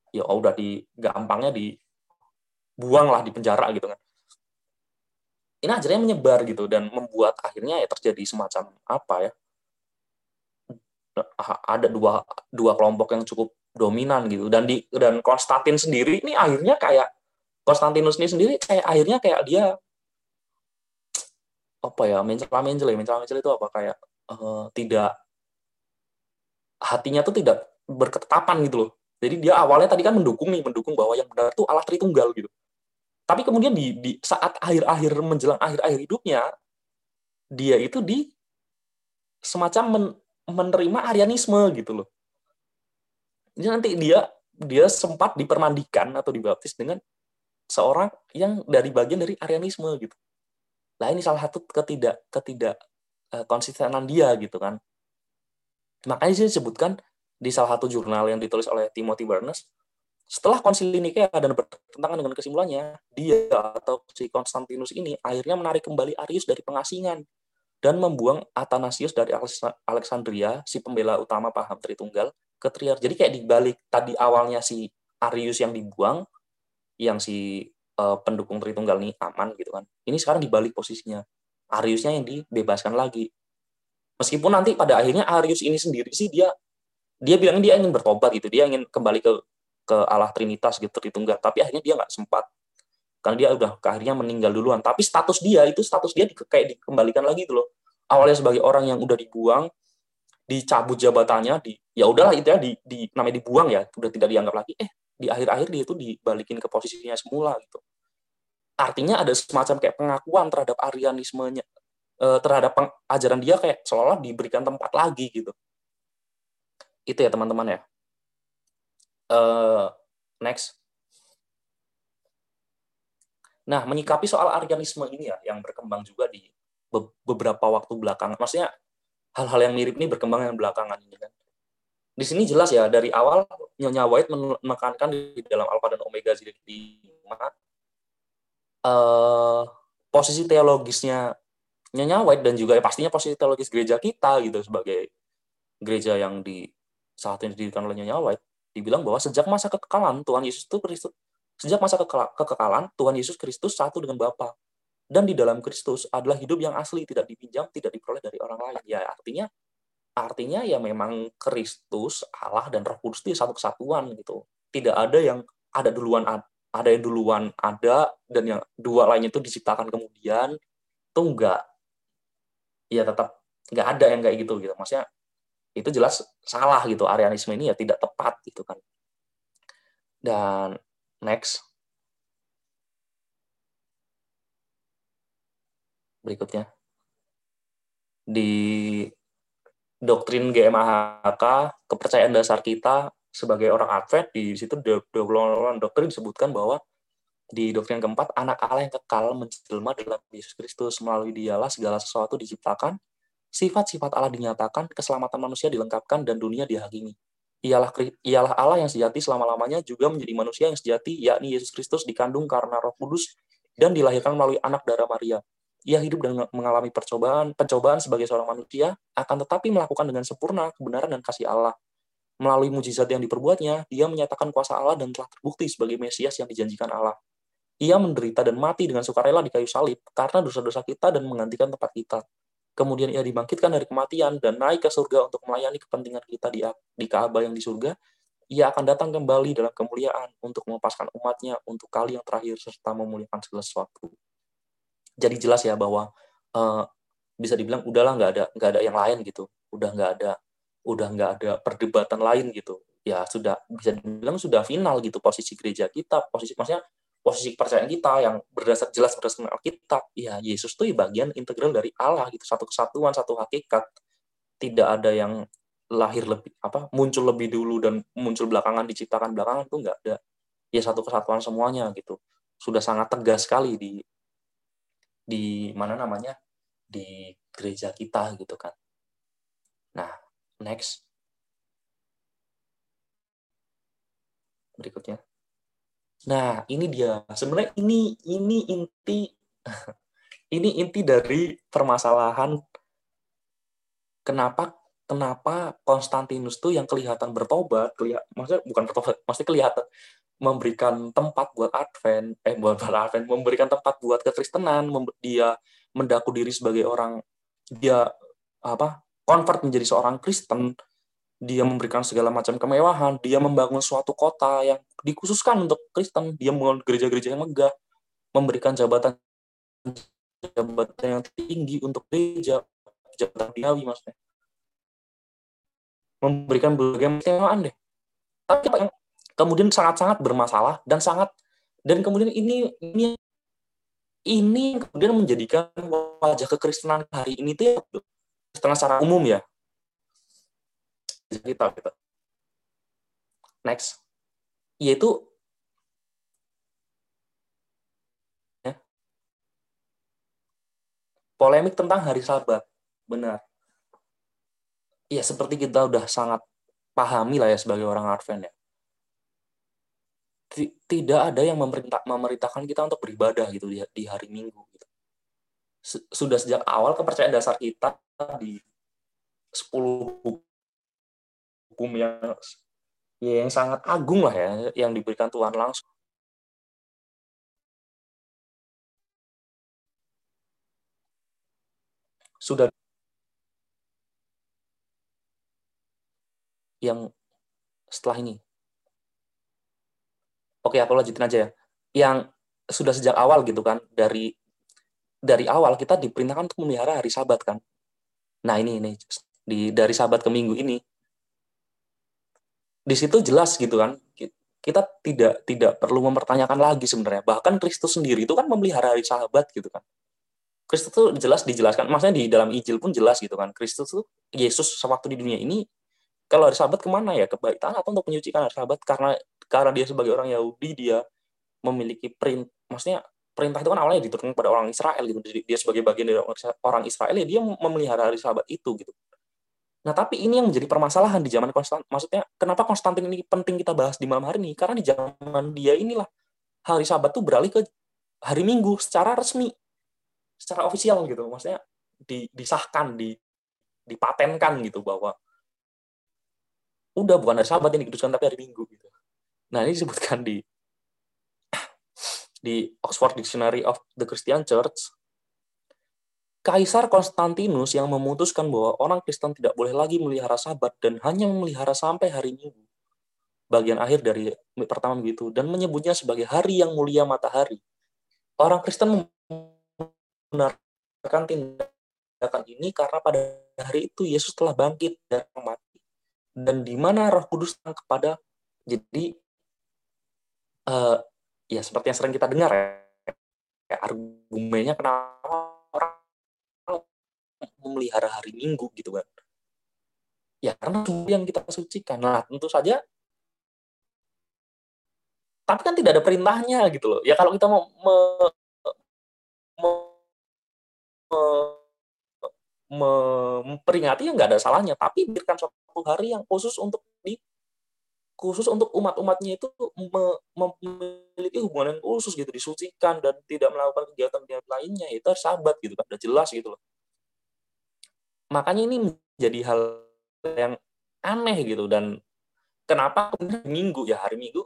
ya udah di gampangnya dibuang lah di penjara gitu kan. Ini akhirnya menyebar gitu dan membuat akhirnya ya terjadi semacam apa ya? Ada dua dua kelompok yang cukup dominan gitu. Dan di dan Konstantin sendiri ini akhirnya kayak Konstantinus ini sendiri kayak akhirnya kayak dia apa ya mencela mencela mencela mencela itu apa? Kayak uh, tidak hatinya tuh tidak berketetapan gitu loh. Jadi dia awalnya tadi kan mendukung nih, mendukung bahwa yang benar tuh Allah Tritunggal gitu. Tapi kemudian di, di saat akhir-akhir menjelang akhir-akhir hidupnya, dia itu di semacam men, menerima Arianisme gitu loh. Jadi nanti dia dia sempat dipermandikan atau dibaptis dengan seorang yang dari bagian dari Arianisme gitu. Nah ini salah satu ketidak ketidak uh, konsistenan dia gitu kan. Makanya sih disebutkan di salah satu jurnal yang ditulis oleh Timothy Barnes, setelah konsili Nikea dan bertentangan dengan kesimpulannya, dia atau si Konstantinus ini akhirnya menarik kembali Arius dari pengasingan dan membuang Athanasius dari Alexandria, si pembela utama paham Tritunggal, ke Trier. Jadi kayak dibalik tadi awalnya si Arius yang dibuang, yang si uh, pendukung Tritunggal ini aman gitu kan. Ini sekarang dibalik posisinya. Ariusnya yang dibebaskan lagi. Meskipun nanti pada akhirnya Arius ini sendiri sih dia dia bilang dia ingin bertobat gitu, dia ingin kembali ke ke Allah Trinitas gitu Tritunggal. Tapi akhirnya dia nggak sempat. Karena dia udah akhirnya meninggal duluan. Tapi status dia itu status dia di, kayak dikembalikan lagi gitu loh. Awalnya sebagai orang yang udah dibuang dicabut jabatannya di ya udahlah itu ya di, di namanya dibuang ya. Udah tidak dianggap lagi. Eh di akhir-akhir dia itu dibalikin ke posisinya semula gitu. Artinya ada semacam kayak pengakuan terhadap arianismenya eh, terhadap ajaran dia kayak seolah diberikan tempat lagi gitu. Itu ya teman-teman ya. Uh, next. Nah, menyikapi soal Arianisme ini ya, yang berkembang juga di beberapa waktu belakangan, maksudnya hal-hal yang mirip ini berkembang yang belakangan ini kan. Di sini jelas ya, dari awal Nyonya White menekankan di dalam Alpha dan Omega Zilid 5, uh, posisi teologisnya Nyonya White dan juga ya pastinya posisi teologis gereja kita gitu sebagai gereja yang di saat ini didirikan oleh Nyonya White dibilang bahwa sejak masa kekekalan Tuhan Yesus itu Kristus Sejak masa kekekalan, Tuhan Yesus Kristus satu dengan Bapa. Dan di dalam Kristus adalah hidup yang asli, tidak dipinjam, tidak diperoleh dari orang lain. Ya artinya artinya ya memang Kristus, Allah dan Roh Kudus itu satu kesatuan gitu. Tidak ada yang ada duluan ada yang duluan ada dan yang dua lainnya itu diciptakan kemudian itu enggak ya tetap enggak ada yang kayak gitu gitu maksudnya itu jelas salah gitu Arianisme ini ya tidak tepat gitu kan dan Next. Berikutnya. Di doktrin GMAHK, kepercayaan dasar kita sebagai orang Advent, di situ doktrin disebutkan bahwa di doktrin keempat, anak Allah yang kekal menjelma dalam Yesus Kristus. Melalui dialah segala sesuatu diciptakan, sifat-sifat Allah dinyatakan, keselamatan manusia dilengkapkan, dan dunia dihakimi ialah ialah Allah yang sejati selama-lamanya juga menjadi manusia yang sejati yakni Yesus Kristus dikandung karena Roh Kudus dan dilahirkan melalui anak darah Maria. Ia hidup dan mengalami percobaan, pencobaan sebagai seorang manusia, akan tetapi melakukan dengan sempurna kebenaran dan kasih Allah. Melalui mujizat yang diperbuatnya, dia menyatakan kuasa Allah dan telah terbukti sebagai Mesias yang dijanjikan Allah. Ia menderita dan mati dengan sukarela di kayu salib karena dosa-dosa kita dan menggantikan tempat kita. Kemudian ia dibangkitkan dari kematian dan naik ke surga untuk melayani kepentingan kita di, di Ka'bah yang di surga. Ia akan datang kembali dalam kemuliaan untuk melepaskan umatnya untuk kali yang terakhir serta memuliakan segala sesuatu. Jadi jelas ya bahwa uh, bisa dibilang udahlah nggak ada nggak ada yang lain gitu, udah nggak ada udah nggak ada perdebatan lain gitu. Ya sudah bisa dibilang sudah final gitu posisi gereja kita, posisi maksudnya posisi kepercayaan kita yang berdasar jelas berdasarkan Alkitab, ya Yesus tuh bagian integral dari Allah gitu, satu kesatuan, satu hakikat. Tidak ada yang lahir lebih apa muncul lebih dulu dan muncul belakangan diciptakan belakangan tuh nggak ada. Ya satu kesatuan semuanya gitu. Sudah sangat tegas sekali di di mana namanya di gereja kita gitu kan. Nah, next. Berikutnya. Nah, ini dia. Sebenarnya ini ini inti [LAUGHS] ini inti dari permasalahan kenapa kenapa Konstantinus tuh yang kelihatan bertobat, kelihat, maksudnya bukan bertobat, maksudnya kelihatan memberikan tempat buat Advent, eh buat Advent, memberikan tempat buat kekristenan, dia mendaku diri sebagai orang dia apa convert menjadi seorang Kristen, dia memberikan segala macam kemewahan, dia membangun suatu kota yang dikhususkan untuk Kristen, dia membangun gereja-gereja yang megah, memberikan jabatan jabatan yang tinggi untuk gereja, jabatan duniawi maksudnya. Memberikan berbagai kemewahan deh. Tapi yang kemudian sangat-sangat bermasalah dan sangat dan kemudian ini ini ini kemudian menjadikan wajah kekristenan hari ini tuh setengah secara umum ya kita gitu. Next, yaitu ya, polemik tentang hari Sabat, benar. Ya seperti kita udah sangat pahami lah ya sebagai orang Advent ya. Tidak ada yang memerintah, memerintahkan kita untuk beribadah gitu di, di hari Minggu. Gitu. Sudah sejak awal kepercayaan dasar kita di 10 hukum yang ya yang sangat agung lah ya yang diberikan Tuhan langsung. Sudah. Yang setelah ini. Oke aku lanjutin aja ya. Yang sudah sejak awal gitu kan dari dari awal kita diperintahkan untuk memelihara hari sabat kan. Nah ini ini. Di dari sabat ke minggu ini di situ jelas gitu kan kita tidak tidak perlu mempertanyakan lagi sebenarnya. Bahkan Kristus sendiri itu kan memelihara hari sabat gitu kan. Kristus itu jelas dijelaskan maksudnya di dalam Injil pun jelas gitu kan. Kristus itu Yesus sewaktu di dunia ini kalau hari sabat ke mana ya? Ke bait tanah atau untuk menyucikan hari sabat karena karena dia sebagai orang Yahudi dia memiliki print maksudnya perintah itu kan awalnya diturunkan pada orang Israel gitu. Dia sebagai bagian dari orang Israel ya dia memelihara hari sabat itu gitu nah tapi ini yang menjadi permasalahan di zaman Konstant maksudnya kenapa Konstantin ini penting kita bahas di malam hari ini karena di zaman dia inilah hari sabat tuh beralih ke hari Minggu secara resmi secara ofisial gitu maksudnya disahkan di dipatenkan gitu bahwa udah bukan hari Sabat ini dikuduskan tapi hari Minggu gitu. Nah ini disebutkan di di Oxford Dictionary of the Christian Church. Kaisar Konstantinus yang memutuskan bahwa orang Kristen tidak boleh lagi melihara Sabat dan hanya memelihara sampai hari Minggu. Bagian akhir dari pertama begitu dan menyebutnya sebagai hari yang mulia matahari. Orang Kristen membenarkan tindakan ini karena pada hari itu Yesus telah bangkit dari mati dan di mana Roh Kudus kepada jadi uh, ya seperti yang sering kita dengar ya argumennya kenapa memelihara hari Minggu gitu kan ya karena yang kita sucikan. Nah tentu saja tapi kan tidak ada perintahnya gitu loh. Ya kalau kita mau me, me, me, memperingati ya nggak ada salahnya. Tapi berikan suatu hari yang khusus untuk di khusus untuk umat-umatnya itu memiliki hubungan yang khusus gitu. Disucikan dan tidak melakukan kegiatan lainnya itu harus sahabat gitu kan udah jelas gitu loh makanya ini menjadi hal yang aneh gitu dan kenapa minggu ya hari minggu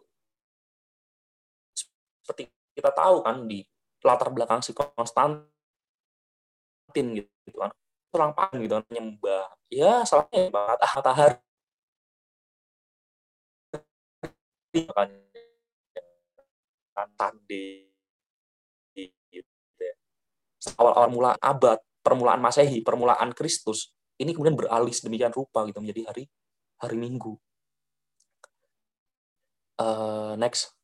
seperti kita tahu kan di latar belakang si Konstantin gitu kan kurang paham gitu kan nyembah ya salahnya banget ah matahari tadi gitu ya. awal-awal mula abad permulaan masehi permulaan Kristus ini kemudian beralih sedemikian rupa gitu menjadi hari hari Minggu uh, next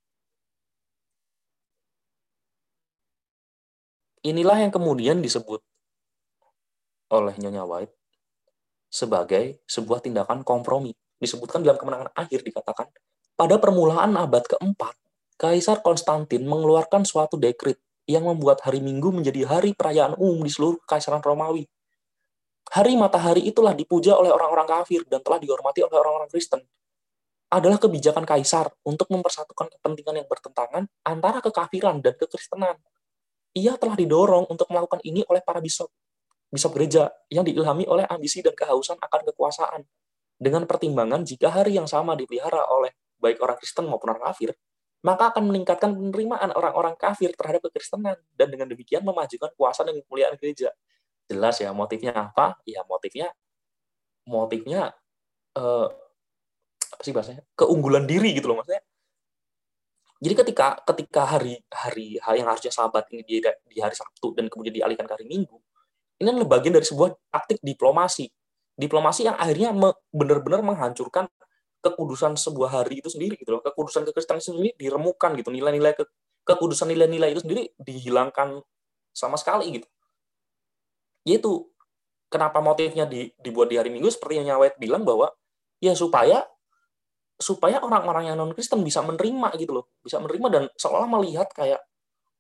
inilah yang kemudian disebut oleh Nyonya White sebagai sebuah tindakan kompromi. Disebutkan dalam kemenangan akhir dikatakan, pada permulaan abad keempat, Kaisar Konstantin mengeluarkan suatu dekrit yang membuat hari Minggu menjadi hari perayaan umum di seluruh Kaisaran Romawi. Hari matahari itulah dipuja oleh orang-orang kafir dan telah dihormati oleh orang-orang Kristen. Adalah kebijakan kaisar untuk mempersatukan kepentingan yang bertentangan antara kekafiran dan kekristenan. Ia telah didorong untuk melakukan ini oleh para bisop bisop gereja yang diilhami oleh ambisi dan kehausan akan kekuasaan. Dengan pertimbangan jika hari yang sama dipelihara oleh baik orang Kristen maupun orang kafir, maka akan meningkatkan penerimaan orang-orang kafir terhadap kekristenan dan dengan demikian memajukan kuasa dan kemuliaan gereja. Jelas ya motifnya apa? Ya motifnya motifnya eh, apa sih bahasanya? Keunggulan diri gitu loh maksudnya. Jadi ketika ketika hari hari yang harusnya sahabat ini di, di hari Sabtu dan kemudian dialihkan ke hari Minggu, ini adalah bagian dari sebuah taktik diplomasi. Diplomasi yang akhirnya benar-benar menghancurkan kekudusan sebuah hari itu sendiri gitu loh. Kekudusan kekristenan itu sendiri diremukan gitu. Nilai-nilai ke, kekudusan nilai-nilai itu sendiri dihilangkan sama sekali gitu. Yaitu kenapa motifnya di, dibuat di hari Minggu seperti yang Nyawet bilang bahwa ya supaya supaya orang-orang yang non Kristen bisa menerima gitu loh, bisa menerima dan seolah melihat kayak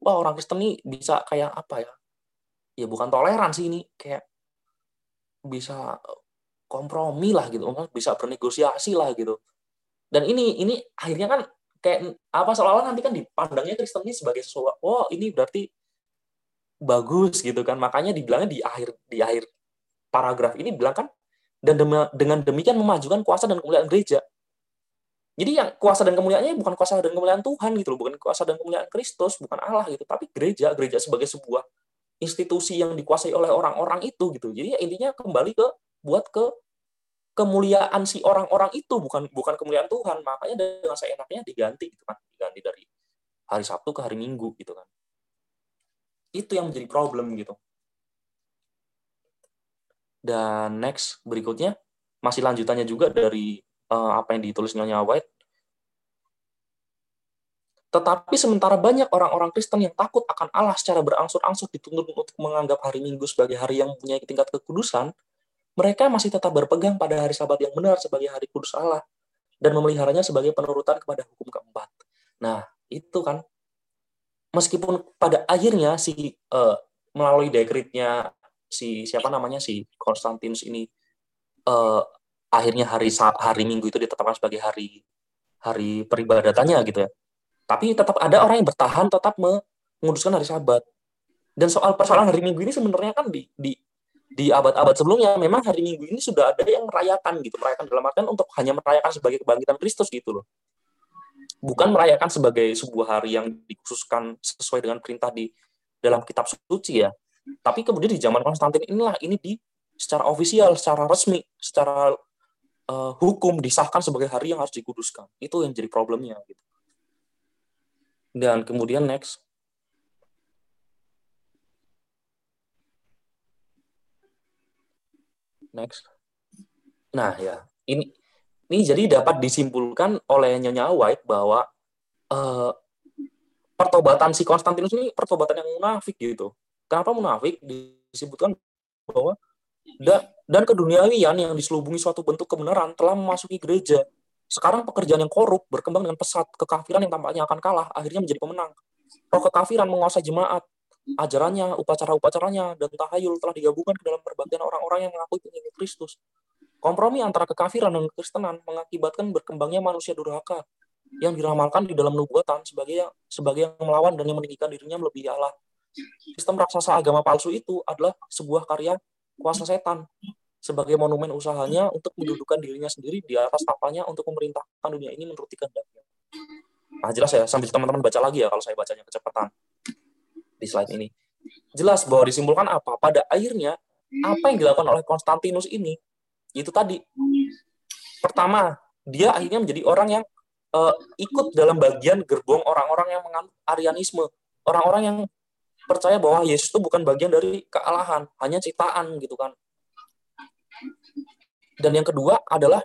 wah orang Kristen ini bisa kayak apa ya? ya bukan toleransi ini kayak bisa kompromi lah gitu. Bisa bernegosiasi lah gitu. Dan ini ini akhirnya kan kayak apa seolah-olah nanti kan dipandangnya Kristen ini sebagai sesuatu oh ini berarti bagus gitu kan. Makanya dibilangnya di akhir di akhir paragraf ini bilang kan dan dengan demikian memajukan kuasa dan kemuliaan gereja. Jadi yang kuasa dan kemuliaannya bukan kuasa dan kemuliaan Tuhan gitu loh bukan kuasa dan kemuliaan Kristus bukan Allah gitu tapi gereja gereja sebagai sebuah institusi yang dikuasai oleh orang-orang itu gitu. Jadi ya intinya kembali ke buat ke kemuliaan si orang-orang itu bukan bukan kemuliaan Tuhan. Makanya dengan seenaknya diganti gitu kan. Diganti dari hari Sabtu ke hari Minggu gitu kan. Itu yang menjadi problem gitu. Dan next berikutnya masih lanjutannya juga dari uh, apa yang ditulis Nyonya White. Tetapi sementara banyak orang-orang Kristen yang takut akan Allah secara berangsur-angsur dituntut untuk menganggap hari Minggu sebagai hari yang mempunyai tingkat kekudusan, mereka masih tetap berpegang pada hari Sabat yang benar sebagai hari kudus Allah dan memeliharanya sebagai penurutan kepada hukum keempat. Nah, itu kan meskipun pada akhirnya si uh, melalui dekretnya si siapa namanya si Konstantinus ini uh, akhirnya hari hari Minggu itu ditetapkan sebagai hari hari peribadatannya gitu ya tapi tetap ada orang yang bertahan tetap menguduskan hari Sabat. Dan soal persoalan hari Minggu ini sebenarnya kan di di di abad-abad sebelumnya memang hari Minggu ini sudah ada yang merayakan gitu, merayakan dalam artian untuk hanya merayakan sebagai kebangkitan Kristus gitu loh. Bukan merayakan sebagai sebuah hari yang dikhususkan sesuai dengan perintah di dalam kitab suci ya. Tapi kemudian di zaman Konstantin inilah ini di secara ofisial, secara resmi, secara uh, hukum disahkan sebagai hari yang harus dikuduskan. Itu yang jadi problemnya gitu. Dan kemudian next. Next. Nah, ya. Ini ini jadi dapat disimpulkan oleh Nyonya White bahwa uh, pertobatan si Konstantinus ini pertobatan yang munafik gitu. Kenapa munafik? Disebutkan bahwa da, dan keduniawian yang diselubungi suatu bentuk kebenaran telah memasuki gereja sekarang pekerjaan yang korup berkembang dengan pesat. Kekafiran yang tampaknya akan kalah akhirnya menjadi pemenang. Roh kekafiran menguasai jemaat. Ajarannya, upacara-upacaranya, dan tahayul telah digabungkan ke dalam perbaktian orang-orang yang mengakui pengikut Kristus. Kompromi antara kekafiran dan kekristenan mengakibatkan berkembangnya manusia durhaka yang diramalkan di dalam nubuatan sebagai sebagai yang melawan dan yang meninggikan dirinya melebihi Allah. Sistem raksasa agama palsu itu adalah sebuah karya kuasa setan sebagai monumen usahanya untuk mendudukan dirinya sendiri di atas tapanya untuk memerintahkan dunia ini menuruti kehendaknya. Nah, jelas ya, sambil teman-teman baca lagi ya kalau saya bacanya kecepatan di slide ini. Jelas bahwa disimpulkan apa? Pada akhirnya, apa yang dilakukan oleh Konstantinus ini, itu tadi. Pertama, dia akhirnya menjadi orang yang uh, ikut dalam bagian gerbong orang-orang yang menganut Arianisme. Orang-orang yang percaya bahwa Yesus itu bukan bagian dari kealahan, hanya ciptaan gitu kan. Dan yang kedua adalah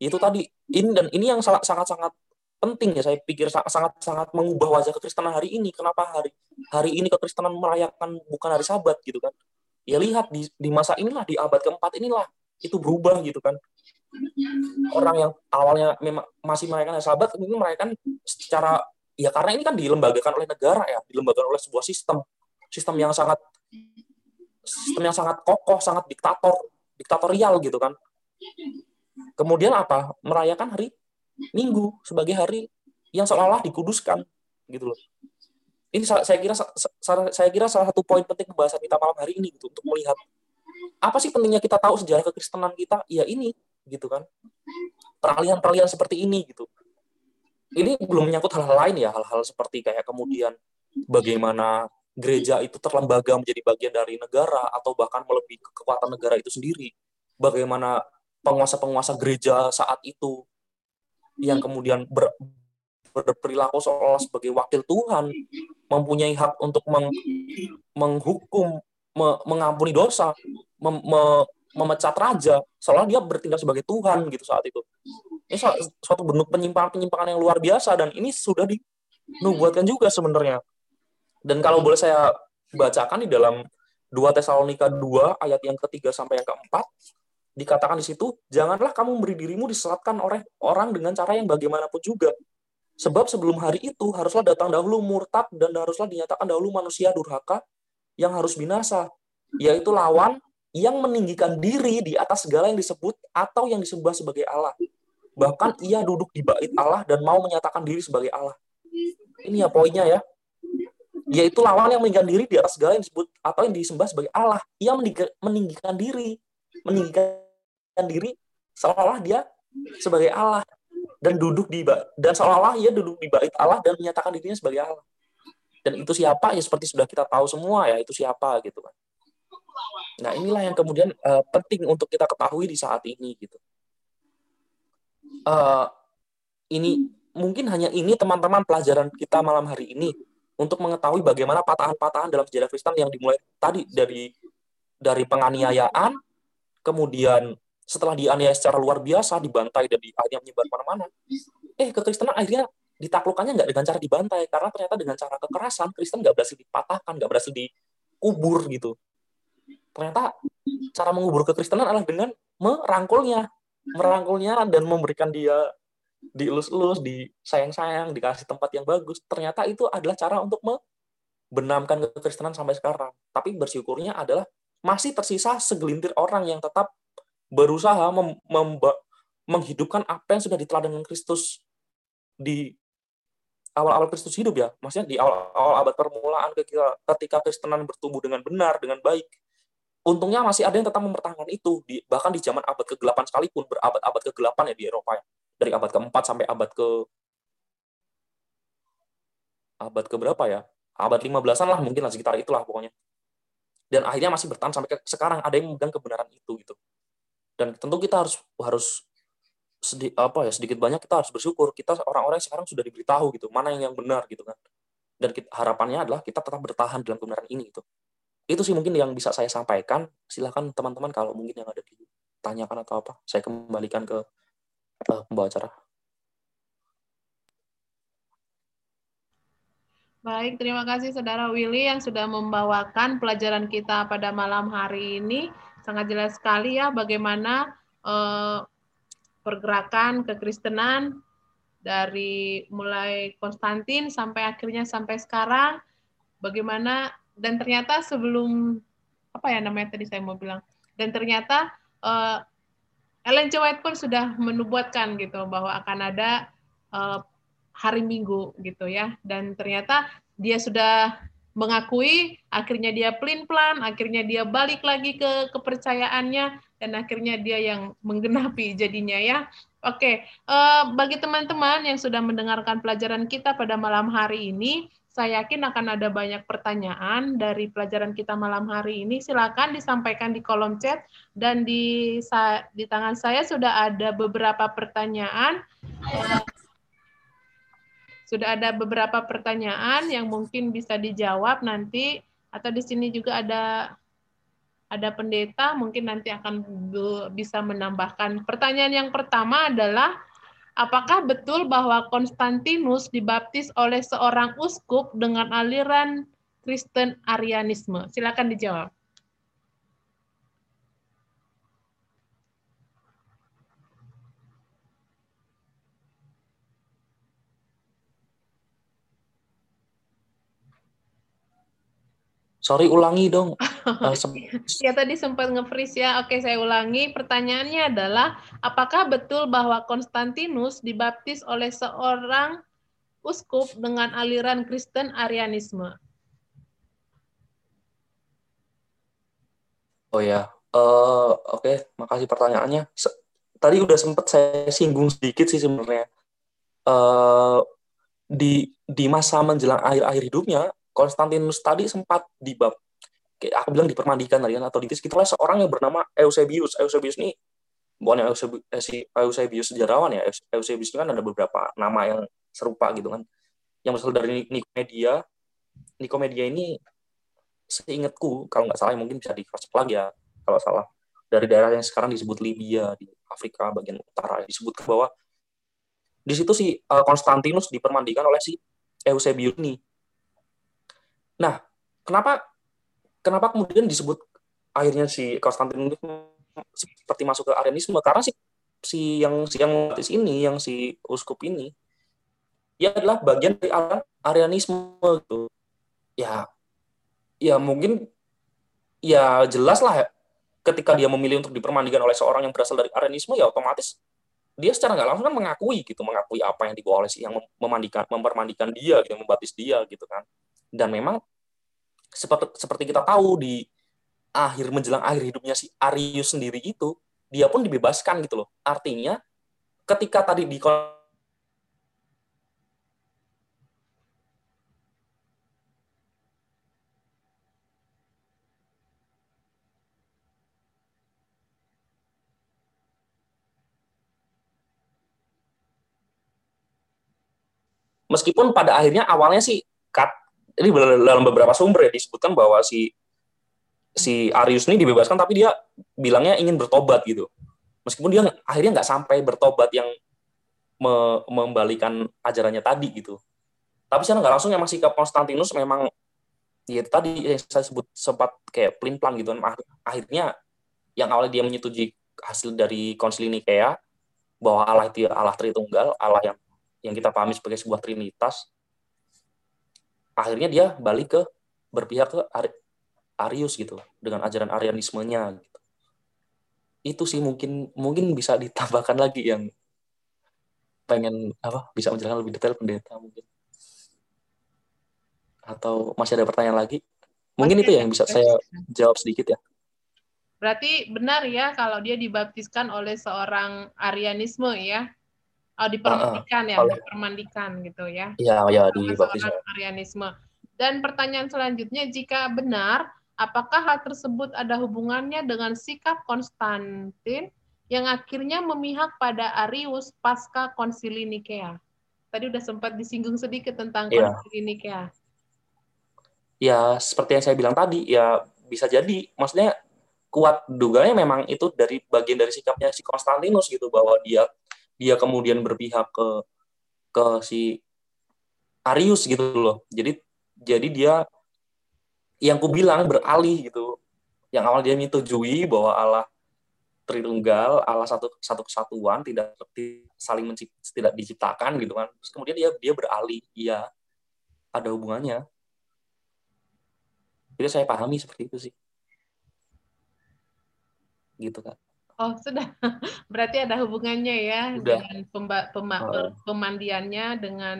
itu tadi ini dan ini yang sangat sangat penting ya saya pikir sangat sangat mengubah wajah kekristenan hari ini. Kenapa hari hari ini kekristenan merayakan bukan hari Sabat gitu kan? Ya lihat di di masa inilah di abad keempat inilah itu berubah gitu kan. Orang yang awalnya memang masih merayakan hari Sabat ini merayakan secara ya karena ini kan dilembagakan oleh negara ya, dilembagakan oleh sebuah sistem sistem yang sangat sistem yang sangat kokoh, sangat diktator, diktatorial gitu kan. Kemudian apa? Merayakan hari Minggu sebagai hari yang seolah-olah dikuduskan gitu loh. Ini saya kira saya kira salah satu poin penting pembahasan kita malam hari ini gitu untuk melihat apa sih pentingnya kita tahu sejarah kekristenan kita? Ya ini gitu kan. Peralihan-peralihan seperti ini gitu. Ini belum menyangkut hal-hal lain ya, hal-hal seperti kayak kemudian bagaimana gereja itu terlembaga menjadi bagian dari negara atau bahkan melebihi kekuatan negara itu sendiri. Bagaimana penguasa-penguasa gereja saat itu yang kemudian ber, berperilaku seolah sebagai wakil Tuhan mempunyai hak untuk meng, menghukum me, mengampuni dosa mem, me, memecat raja seolah dia bertindak sebagai Tuhan gitu saat itu. Ini suatu bentuk penyimpangan-penyimpangan yang luar biasa dan ini sudah dinubuatkan juga sebenarnya. Dan kalau boleh saya bacakan di dalam 2 Tesalonika 2 ayat yang ketiga sampai yang keempat dikatakan di situ, janganlah kamu memberi dirimu disesatkan oleh orang dengan cara yang bagaimanapun juga. Sebab sebelum hari itu haruslah datang dahulu murtad dan haruslah dinyatakan dahulu manusia durhaka yang harus binasa, yaitu lawan yang meninggikan diri di atas segala yang disebut atau yang disembah sebagai Allah. Bahkan ia duduk di bait Allah dan mau menyatakan diri sebagai Allah. Ini ya poinnya ya. Yaitu lawan yang meninggikan diri di atas segala yang disebut atau yang disembah sebagai Allah. Ia meninggikan diri meninggikan diri seolah-olah dia sebagai Allah dan duduk di dan seolah-olah ia duduk di bait Allah dan menyatakan dirinya sebagai Allah. Dan itu siapa? Ya seperti sudah kita tahu semua ya, itu siapa gitu kan. Nah, inilah yang kemudian uh, penting untuk kita ketahui di saat ini gitu. uh, ini mungkin hanya ini teman-teman pelajaran kita malam hari ini untuk mengetahui bagaimana patahan-patahan dalam sejarah Kristen yang dimulai tadi dari dari penganiayaan, kemudian setelah dianiaya secara luar biasa, dibantai dan di, akhirnya menyebar mana-mana. Eh, kekristenan akhirnya ditaklukkannya nggak dengan cara dibantai, karena ternyata dengan cara kekerasan, Kristen nggak berhasil dipatahkan, nggak berhasil dikubur gitu. Ternyata cara mengubur kekristenan adalah dengan merangkulnya, merangkulnya dan memberikan dia dielus-elus, disayang-sayang, dikasih tempat yang bagus. Ternyata itu adalah cara untuk membenamkan kekristenan sampai sekarang. Tapi bersyukurnya adalah masih tersisa segelintir orang yang tetap berusaha mem menghidupkan apa yang sudah diteladankan Kristus di awal-awal Kristus hidup ya. Maksudnya di awal-awal abad permulaan ketika, ketika Kristenan bertumbuh dengan benar, dengan baik. Untungnya masih ada yang tetap mempertahankan itu. Di, bahkan di zaman abad ke-8 sekalipun, berabad-abad ke-8 ya di Eropa ya dari abad ke-4 sampai abad ke abad ke berapa ya? Abad 15-an lah mungkin lah sekitar itulah pokoknya. Dan akhirnya masih bertahan sampai ke sekarang ada yang memegang kebenaran itu gitu. Dan tentu kita harus harus sedikit apa ya sedikit banyak kita harus bersyukur kita orang-orang sekarang sudah diberitahu gitu mana yang yang benar gitu kan dan kita, harapannya adalah kita tetap bertahan dalam kebenaran ini gitu itu sih mungkin yang bisa saya sampaikan silahkan teman-teman kalau mungkin yang ada ditanyakan atau apa saya kembalikan ke uh, pembawa acara. Baik, terima kasih Saudara Willy yang sudah membawakan pelajaran kita pada malam hari ini. Sangat jelas sekali ya bagaimana uh, pergerakan kekristenan dari mulai Konstantin sampai akhirnya sampai sekarang. Bagaimana dan ternyata sebelum apa ya namanya tadi saya mau bilang dan ternyata uh, Ellen G. White pun sudah menubuatkan gitu bahwa akan ada uh, hari Minggu gitu ya dan ternyata dia sudah mengakui akhirnya dia pelin pelan akhirnya dia balik lagi ke kepercayaannya dan akhirnya dia yang menggenapi jadinya ya oke uh, bagi teman-teman yang sudah mendengarkan pelajaran kita pada malam hari ini saya yakin akan ada banyak pertanyaan dari pelajaran kita malam hari ini. Silakan disampaikan di kolom chat dan di di tangan saya sudah ada beberapa pertanyaan. Sudah ada beberapa pertanyaan yang mungkin bisa dijawab nanti atau di sini juga ada ada pendeta mungkin nanti akan bisa menambahkan. Pertanyaan yang pertama adalah Apakah betul bahwa Konstantinus dibaptis oleh seorang uskup dengan aliran Kristen Arianisme? Silakan dijawab. Sorry, ulangi dong. [LAUGHS] Uh, ya tadi sempat nge-freeze ya. Oke, saya ulangi. Pertanyaannya adalah, apakah betul bahwa Konstantinus dibaptis oleh seorang uskup dengan aliran Kristen Arianisme? Oh ya, uh, oke, okay. makasih pertanyaannya. Tadi udah sempat saya singgung sedikit sih sebenarnya. Uh, di di masa menjelang akhir-akhir hidupnya, Konstantinus tadi sempat dibab aku bilang dipermandikan tadi kan atau ditis gitu oleh seorang yang bernama Eusebius. Eusebius ini bukan Eusebius, eh, Eusebius sejarawan ya. Eusebius ini kan ada beberapa nama yang serupa gitu kan. Yang berasal dari Nikomedia. Nikomedia ini seingatku kalau nggak salah mungkin bisa di cross lagi ya kalau salah dari daerah yang sekarang disebut Libya di Afrika bagian utara disebut ke bawah di situ si uh, Konstantinus dipermandikan oleh si Eusebius ini Nah, kenapa kenapa kemudian disebut akhirnya si Konstantinus seperti masuk ke Arianisme karena si si yang si yang ini yang si uskup ini ya adalah bagian dari Arianisme gitu. Ya ya mungkin ya jelas lah ya, ketika dia memilih untuk dipermandikan oleh seorang yang berasal dari Arianisme ya otomatis dia secara nggak langsung kan mengakui gitu mengakui apa yang dibawa oleh si yang memandikan mempermandikan dia gitu membaptis dia gitu kan dan memang seperti seperti kita tahu di akhir menjelang akhir hidupnya si Arius sendiri itu dia pun dibebaskan gitu loh. Artinya ketika tadi di meskipun pada akhirnya awalnya sih ini dalam beberapa sumber ya disebutkan bahwa si si Arius ini dibebaskan tapi dia bilangnya ingin bertobat gitu. Meskipun dia akhirnya nggak sampai bertobat yang me membalikan ajarannya tadi gitu. Tapi secara nggak langsung emang sikap Konstantinus memang ya tadi yang saya sebut sempat kayak pelin plan gitu. Kan akhirnya yang awalnya dia menyetujui hasil dari konsili Nikea bahwa Allah itu Allah Tritunggal Allah yang yang kita pahami sebagai sebuah trinitas akhirnya dia balik ke berpihak ke Arius gitu dengan ajaran Arianismenya gitu. Itu sih mungkin mungkin bisa ditambahkan lagi yang pengen apa bisa menjelaskan lebih detail pendeta mungkin. Atau masih ada pertanyaan lagi? Mungkin masih itu yang bisa saya jawab sedikit ya. Berarti benar ya kalau dia dibaptiskan oleh seorang Arianisme ya? Oh, dipermandikan uh, ya, oleh, dipermandikan gitu ya. Iya, iya dibaptis. Arianisme. Dan pertanyaan selanjutnya, jika benar, apakah hal tersebut ada hubungannya dengan sikap Konstantin yang akhirnya memihak pada Arius pasca konsili Nikea? Tadi udah sempat disinggung sedikit tentang ya. konsili Nikea. Ya, seperti yang saya bilang tadi, ya bisa jadi. Maksudnya kuat duganya memang itu dari bagian dari sikapnya si Konstantinus gitu bahwa dia dia kemudian berpihak ke ke si Arius gitu loh. Jadi jadi dia yang ku bilang beralih gitu. Yang awal dia menyetujui bahwa Allah Tritunggal, Allah satu satu kesatuan, tidak saling mencipt, tidak diciptakan gitu kan. Terus kemudian dia dia beralih, iya ada hubungannya. Jadi saya pahami seperti itu sih. Gitu kan. Oh, sudah. [LAUGHS] Berarti ada hubungannya ya Udah. dengan pemba, pema, oh. pemandiannya dengan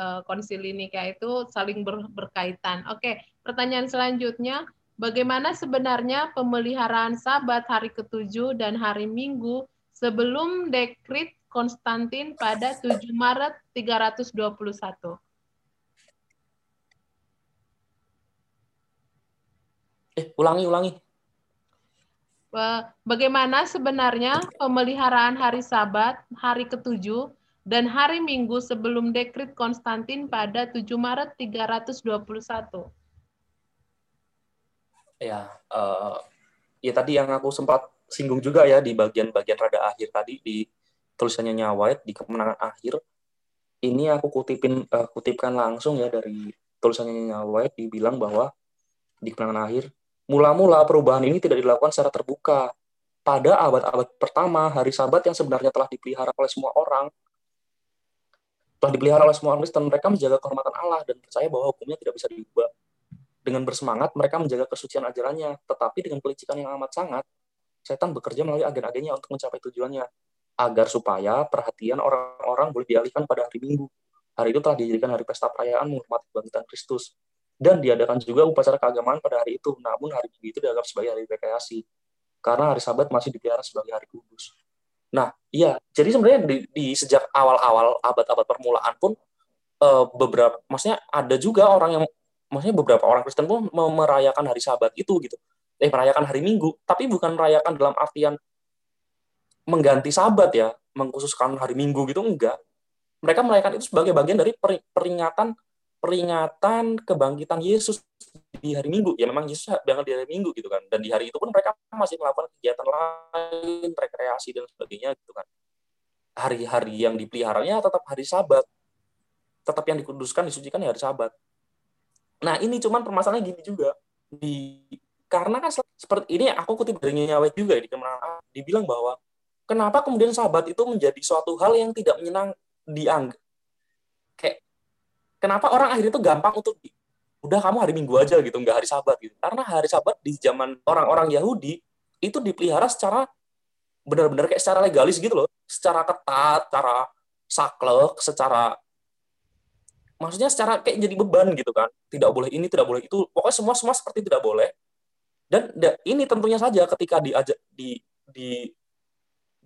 uh, konsili nikah itu saling ber, berkaitan. Oke, pertanyaan selanjutnya, bagaimana sebenarnya pemeliharaan sabat hari ketujuh dan hari Minggu sebelum dekrit Konstantin pada 7 Maret 321? Eh, ulangi, ulangi. Bagaimana sebenarnya pemeliharaan hari Sabat, hari ketujuh, dan hari Minggu sebelum dekrit Konstantin pada 7 Maret 321? Ya, uh, ya tadi yang aku sempat singgung juga ya di bagian-bagian rada akhir tadi di tulisannya Nyawait di kemenangan akhir. Ini aku kutipin uh, kutipkan langsung ya dari tulisannya Nyawait dibilang bahwa di kemenangan akhir Mula-mula perubahan ini tidak dilakukan secara terbuka. Pada abad-abad pertama, hari sabat yang sebenarnya telah dipelihara oleh semua orang, telah dipelihara oleh semua orang Kristen, mereka menjaga kehormatan Allah dan percaya bahwa hukumnya tidak bisa diubah. Dengan bersemangat, mereka menjaga kesucian ajarannya, tetapi dengan pelicikan yang amat sangat, setan bekerja melalui agen-agennya untuk mencapai tujuannya, agar supaya perhatian orang-orang boleh dialihkan pada hari Minggu. Hari itu telah dijadikan hari pesta perayaan menghormati kebangkitan Kristus dan diadakan juga upacara keagamaan pada hari itu. Namun hari Minggu itu dianggap sebagai hari rekreasi karena hari Sabat masih dipelihara sebagai hari kudus. Nah, iya, jadi sebenarnya di, di sejak awal-awal abad-abad permulaan pun uh, beberapa, maksudnya ada juga orang yang, maksudnya beberapa orang Kristen pun merayakan hari Sabat itu gitu, eh merayakan hari Minggu, tapi bukan merayakan dalam artian mengganti Sabat ya, mengkhususkan hari Minggu gitu enggak. Mereka merayakan itu sebagai bagian dari peringatan peringatan kebangkitan Yesus di hari Minggu. Ya memang Yesus berangkat di hari Minggu gitu kan. Dan di hari itu pun mereka masih melakukan kegiatan lain, rekreasi dan sebagainya gitu kan. Hari-hari yang dipeliharanya tetap hari Sabat. Tetap yang dikuduskan, disucikan ya hari Sabat. Nah ini cuman permasalahannya gini juga. Di karena kan seperti ini aku kutip dari nyawet juga di kemenangan dibilang bahwa kenapa kemudian sabat itu menjadi suatu hal yang tidak menyenang dianggap kenapa orang akhirnya itu gampang untuk udah kamu hari Minggu aja gitu, nggak hari Sabat gitu. Karena hari Sabat di zaman orang-orang Yahudi itu dipelihara secara benar-benar kayak secara legalis gitu loh, secara ketat, secara saklek, secara maksudnya secara kayak jadi beban gitu kan. Tidak boleh ini, tidak boleh itu. Pokoknya semua semua seperti tidak boleh. Dan ini tentunya saja ketika diajak di di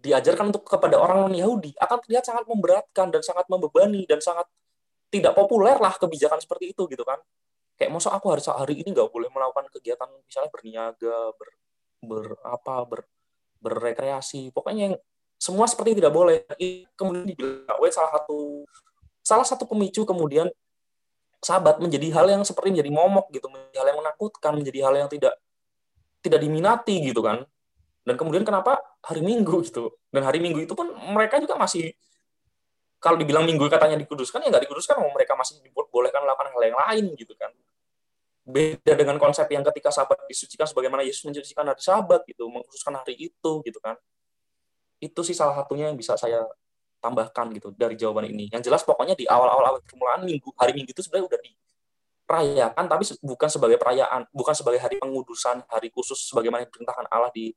diajarkan untuk kepada orang non Yahudi akan terlihat sangat memberatkan dan sangat membebani dan sangat tidak populer lah kebijakan seperti itu gitu kan. Kayak masa aku harus hari ini nggak boleh melakukan kegiatan misalnya berniaga ber, ber apa ber, berrekreasi. Pokoknya yang semua seperti tidak boleh. Kemudian dibilang salah satu salah satu pemicu kemudian sahabat menjadi hal yang seperti menjadi momok gitu, menjadi hal yang menakutkan, menjadi hal yang tidak tidak diminati gitu kan. Dan kemudian kenapa? Hari Minggu gitu? Dan hari Minggu itu pun mereka juga masih kalau dibilang Minggu katanya dikuduskan ya nggak dikuduskan, mereka masih dibolehkan melakukan hal yang lain gitu kan. Beda dengan konsep yang ketika sahabat disucikan sebagaimana Yesus mensucikan hari Sabat gitu, mengkhususkan hari itu gitu kan. Itu sih salah satunya yang bisa saya tambahkan gitu dari jawaban ini. Yang jelas pokoknya di awal-awal awal permulaan minggu hari Minggu itu sebenarnya udah dirayakan tapi bukan sebagai perayaan, bukan sebagai hari pengudusan, hari khusus sebagaimana diperintahkan Allah di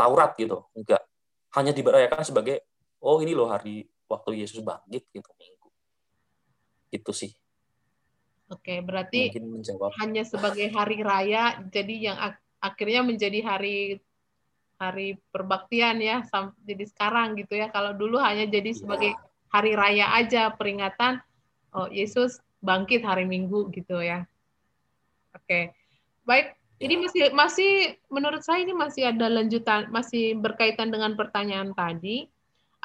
Taurat gitu. Enggak. Hanya diberayakan sebagai oh ini loh hari waktu Yesus bangkit gitu Minggu. Itu sih. Oke, berarti hanya sebagai hari raya jadi yang ak akhirnya menjadi hari hari perbaktian ya jadi sekarang gitu ya. Kalau dulu hanya jadi iya. sebagai hari raya aja peringatan oh Yesus bangkit hari Minggu gitu ya. Oke. Baik, ini iya. masih masih menurut saya ini masih ada lanjutan masih berkaitan dengan pertanyaan tadi.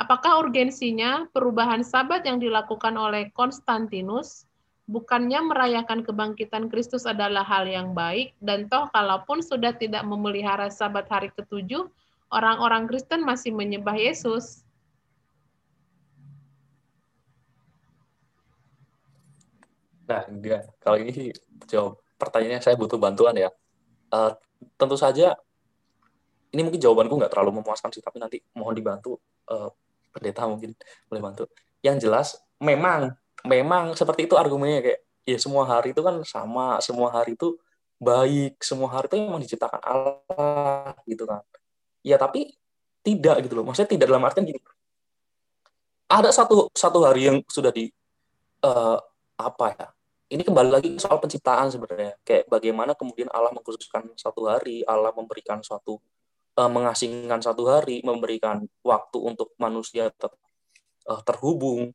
Apakah urgensinya perubahan sabat yang dilakukan oleh Konstantinus bukannya merayakan kebangkitan Kristus adalah hal yang baik, dan toh kalaupun sudah tidak memelihara sabat hari ketujuh, orang-orang Kristen masih menyembah Yesus. Nah, dia kalau ini jawab pertanyaannya saya butuh bantuan ya. Uh, tentu saja ini mungkin jawabanku nggak terlalu memuaskan sih, tapi nanti mohon dibantu uh, pendeta mungkin boleh bantu. Yang jelas memang memang seperti itu argumennya kayak ya semua hari itu kan sama, semua hari itu baik, semua hari itu memang diciptakan Allah gitu kan. Ya tapi tidak gitu loh. Maksudnya tidak dalam artian gini. Ada satu satu hari yang sudah di uh, apa ya? Ini kembali lagi soal penciptaan sebenarnya. Kayak bagaimana kemudian Allah mengkhususkan satu hari, Allah memberikan suatu uh, mengasingkan satu hari, memberikan waktu untuk manusia tetap uh, terhubung,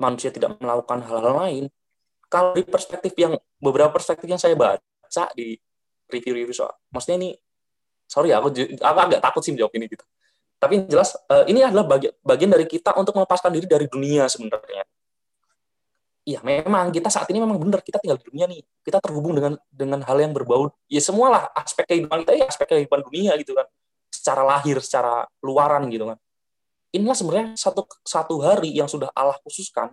manusia tidak melakukan hal-hal lain, kalau di perspektif yang beberapa perspektif yang saya baca di review-review soal, maksudnya ini, sorry ya, aku, aku agak takut sih menjawab ini gitu. Tapi jelas uh, ini adalah bagian dari kita untuk melepaskan diri dari dunia sebenarnya. Iya, memang kita saat ini memang benar kita tinggal di dunia nih. Kita terhubung dengan dengan hal yang berbau. Ya semualah aspek kehidupan kita ya aspek kehidupan dunia gitu kan. Secara lahir, secara luaran gitu kan inilah sebenarnya satu satu hari yang sudah Allah khususkan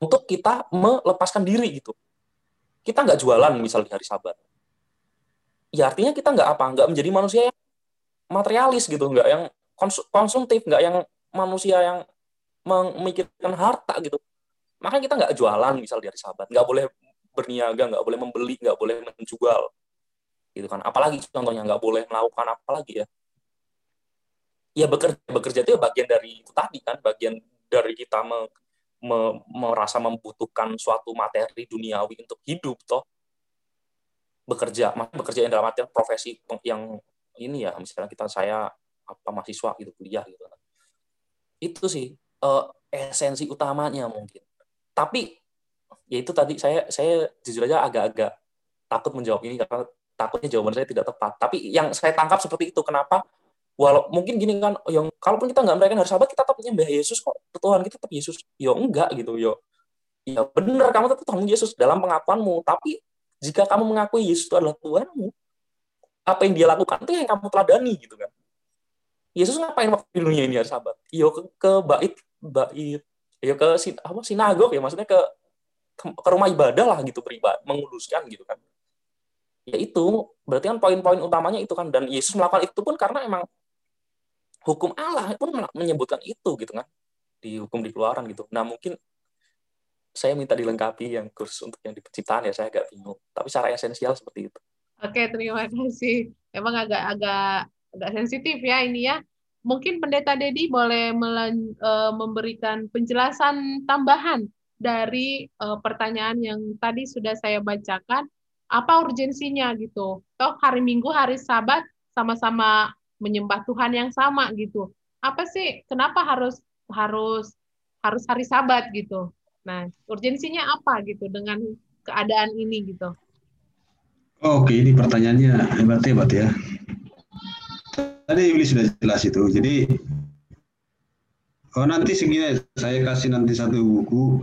untuk kita melepaskan diri gitu. Kita nggak jualan misal di hari Sabat. Ya artinya kita nggak apa, nggak menjadi manusia yang materialis gitu, nggak yang konsumtif, nggak yang manusia yang memikirkan harta gitu. Makanya kita nggak jualan misal di hari Sabat, nggak boleh berniaga, nggak boleh membeli, nggak boleh menjual, gitu kan. Apalagi contohnya nggak boleh melakukan apa lagi ya, ya bekerja bekerja itu ya bagian dari itu tadi kan. Bagian dari kita me, me, merasa membutuhkan suatu materi duniawi untuk hidup toh. Bekerja bekerja yang dalam artian profesi yang ini ya. Misalnya kita saya apa mahasiswa gitu kuliah gitu itu sih uh, esensi utamanya mungkin. Tapi ya itu tadi saya saya jujur aja agak-agak takut menjawab ini karena takutnya jawaban saya tidak tepat. Tapi yang saya tangkap seperti itu kenapa? Walau mungkin gini kan yang kalaupun kita nggak merayakan hari sabat kita tetap menyembah Yesus kok. Tuhan kita tetap Yesus. Yo enggak gitu yo ya benar kamu tetap Tuhan Yesus dalam pengakuanmu. Tapi jika kamu mengakui Yesus itu adalah Tuhanmu apa yang dia lakukan itu yang kamu teladani gitu kan? Yesus ngapain waktu di dunia ini hari sabat? Yo ke, ke bait bait yo ke sin, apa sinagog ya maksudnya ke ke rumah ibadah lah gitu beribadah menguduskan gitu kan ya itu berarti kan poin-poin utamanya itu kan dan Yesus melakukan itu pun karena emang hukum Allah pun menyebutkan itu gitu kan di hukum di keluaran gitu. Nah mungkin saya minta dilengkapi yang kurs untuk yang di penciptaan ya saya agak bingung. Tapi secara esensial seperti itu. Oke terima kasih. Emang agak-agak agak sensitif ya ini ya. Mungkin Pendeta Dedi boleh melan, uh, memberikan penjelasan tambahan dari uh, pertanyaan yang tadi sudah saya bacakan. Apa urgensinya gitu? Toh hari Minggu, hari Sabat sama-sama menyembah Tuhan yang sama gitu. Apa sih kenapa harus harus harus hari Sabat gitu? Nah, urgensinya apa gitu dengan keadaan ini gitu? Oke, ini pertanyaannya hebat-hebat ya. Tadi Yuli sudah jelas itu. Jadi Oh nanti segini saya kasih nanti satu buku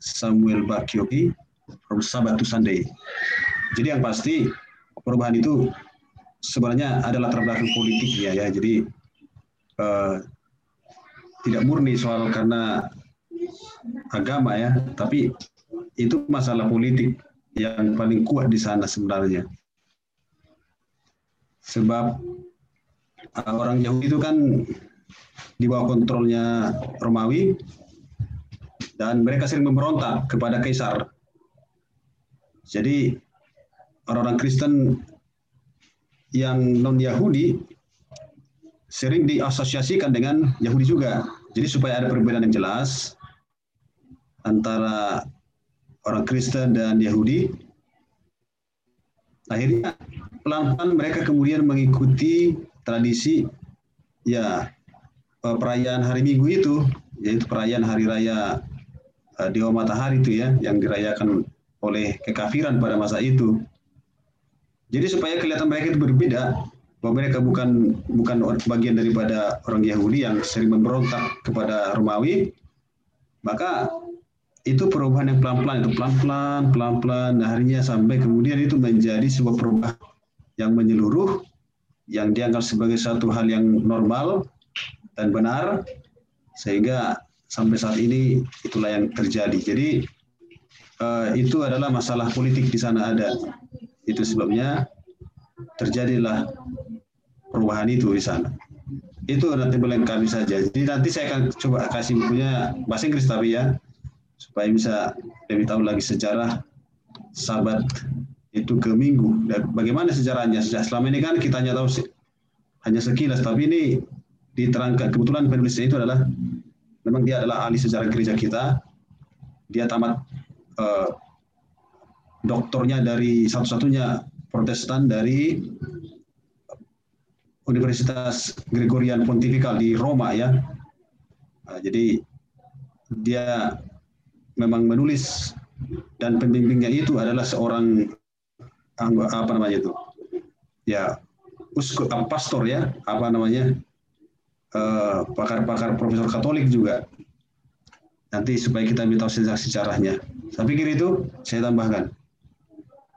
Samuel Bakyoki from Sabbath to Sunday. Jadi yang pasti perubahan itu sebenarnya adalah latar belakang politik ya ya. Jadi uh, tidak murni soal karena agama ya, tapi itu masalah politik yang paling kuat di sana sebenarnya. Sebab uh, orang Yahudi itu kan di bawah kontrolnya Romawi dan mereka sering memberontak kepada kaisar. Jadi orang-orang Kristen yang non Yahudi sering diasosiasikan dengan Yahudi juga. Jadi supaya ada perbedaan yang jelas antara orang Kristen dan Yahudi, akhirnya pelan-pelan mereka kemudian mengikuti tradisi ya uh, perayaan hari Minggu itu, yaitu perayaan hari raya uh, Dewa Matahari itu ya, yang dirayakan oleh kekafiran pada masa itu. Jadi supaya kelihatan mereka itu berbeda, bahwa mereka bukan bukan bagian daripada orang Yahudi yang sering memberontak kepada Romawi, maka itu perubahan yang pelan-pelan itu pelan-pelan pelan-pelan nah akhirnya sampai kemudian itu menjadi sebuah perubahan yang menyeluruh yang dianggap sebagai satu hal yang normal dan benar sehingga sampai saat ini itulah yang terjadi. Jadi uh, itu adalah masalah politik di sana ada. Itu sebabnya terjadilah perubahan itu di sana. Itu nanti melengkapi saja. Jadi nanti saya akan coba kasih bukunya bahasa Inggris tapi ya supaya bisa lebih tahu lagi sejarah sahabat itu ke minggu. Dan bagaimana sejarahnya? Selama ini kan kita hanya tahu hanya sekilas, tapi ini diterangkan kebetulan penulisnya itu adalah memang dia adalah ahli sejarah gereja kita dia tamat uh, doktornya dari satu-satunya Protestan dari Universitas Gregorian Pontifical di Roma ya uh, jadi dia memang menulis dan pembimbingnya itu adalah seorang apa namanya itu ya uskup pastor ya apa namanya Eh, pakar-pakar profesor Katolik juga. Nanti supaya kita sejarah sejarahnya. Saya pikir itu saya tambahkan.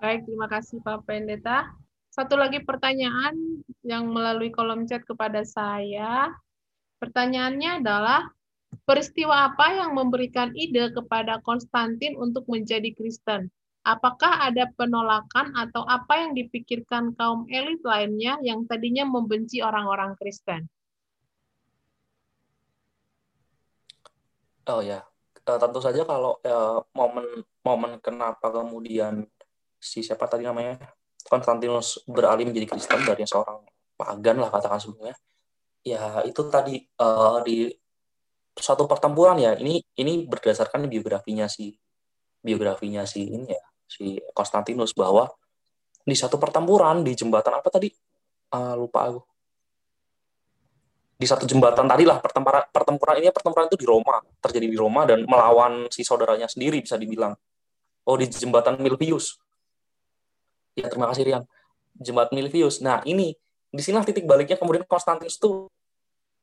Baik, terima kasih Pak Pendeta. Satu lagi pertanyaan yang melalui kolom chat kepada saya. Pertanyaannya adalah, peristiwa apa yang memberikan ide kepada Konstantin untuk menjadi Kristen? Apakah ada penolakan atau apa yang dipikirkan kaum elit lainnya yang tadinya membenci orang-orang Kristen? Oh ya, uh, tentu saja kalau uh, momen momen kenapa kemudian si siapa tadi namanya Konstantinus beralih menjadi Kristen dari seorang pagan lah katakan sebelumnya, ya itu tadi uh, di satu pertempuran ya. Ini ini berdasarkan biografinya si biografinya si ini ya si Konstantinus bahwa di satu pertempuran di jembatan apa tadi? Uh, lupa aku. Di satu jembatan tadi lah pertempuran pertempuran ini pertempuran itu di Roma terjadi di Roma dan melawan si saudaranya sendiri bisa dibilang. Oh di jembatan Milvius. Ya terima kasih Rian. Jembatan Milvius. Nah ini di sini titik baliknya kemudian Konstantinus itu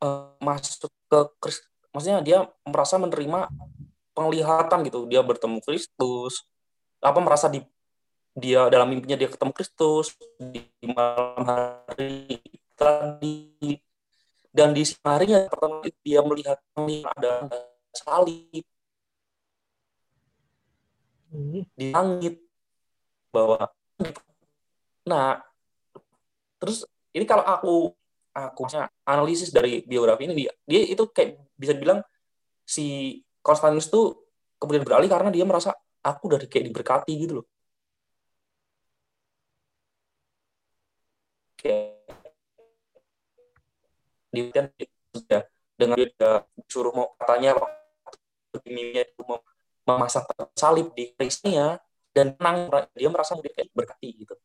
uh, masuk ke maksudnya dia merasa menerima penglihatan gitu. Dia bertemu Kristus apa merasa di dia dalam mimpinya dia ketemu Kristus di malam hari tadi dan di siang harinya pertama dia melihat ada salib di langit bahwa nah terus ini kalau aku aku analisis dari biografi ini dia, dia itu kayak bisa dibilang si Konstantinus tuh kemudian beralih karena dia merasa aku dari kayak diberkati gitu loh. Kayak ya dengan dia disuruh mau katanya mimpinya itu memasang salib di kerisnya dan tenang dia merasa dia kayak berkati gitu.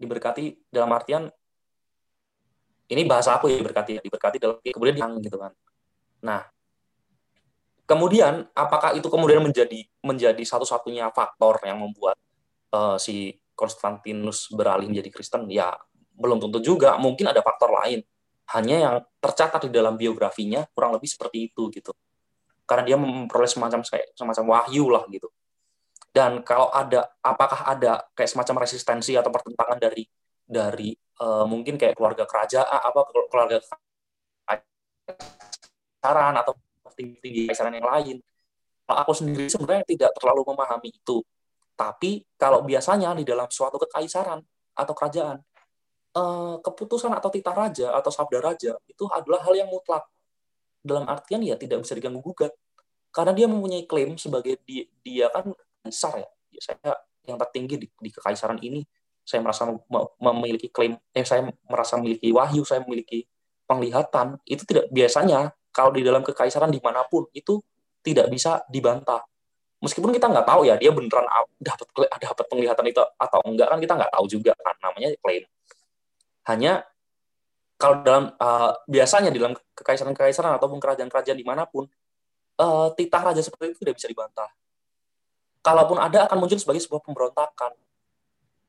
Diberkati dalam artian ini bahasa aku ya diberkati diberkati dalam kemudian dia gitu kan. Nah kemudian apakah itu kemudian menjadi menjadi satu-satunya faktor yang membuat uh, si Konstantinus beralih menjadi Kristen? Ya belum tentu juga. Mungkin ada faktor lain. Hanya yang tercatat di dalam biografinya kurang lebih seperti itu gitu. Karena dia memperoleh semacam semacam wahyu lah gitu. Dan kalau ada apakah ada kayak semacam resistensi atau pertentangan dari dari uh, mungkin kayak keluarga kerajaan apa keluarga saran atau tinggi kaisaran yang lain. Kalau aku sendiri sebenarnya tidak terlalu memahami itu. Tapi kalau biasanya di dalam suatu kekaisaran atau kerajaan uh, keputusan atau titah raja atau sabda raja itu adalah hal yang mutlak. Dalam artian ya tidak bisa diganggu gugat. Karena dia mempunyai klaim sebagai dia, dia kan besar ya. Saya yang tertinggi di, di kekaisaran ini. Saya merasa memiliki klaim eh saya merasa memiliki wahyu saya memiliki penglihatan. Itu tidak biasanya kalau di dalam kekaisaran di mana pun itu tidak bisa dibantah meskipun kita nggak tahu ya dia beneran dapat dapat penglihatan itu atau enggak kan kita nggak tahu juga kan namanya klaim hanya kalau dalam uh, biasanya dalam kekaisaran-kekaisaran ataupun kerajaan-kerajaan di mana pun uh, titah raja seperti itu tidak bisa dibantah. Kalaupun ada akan muncul sebagai sebuah pemberontakan.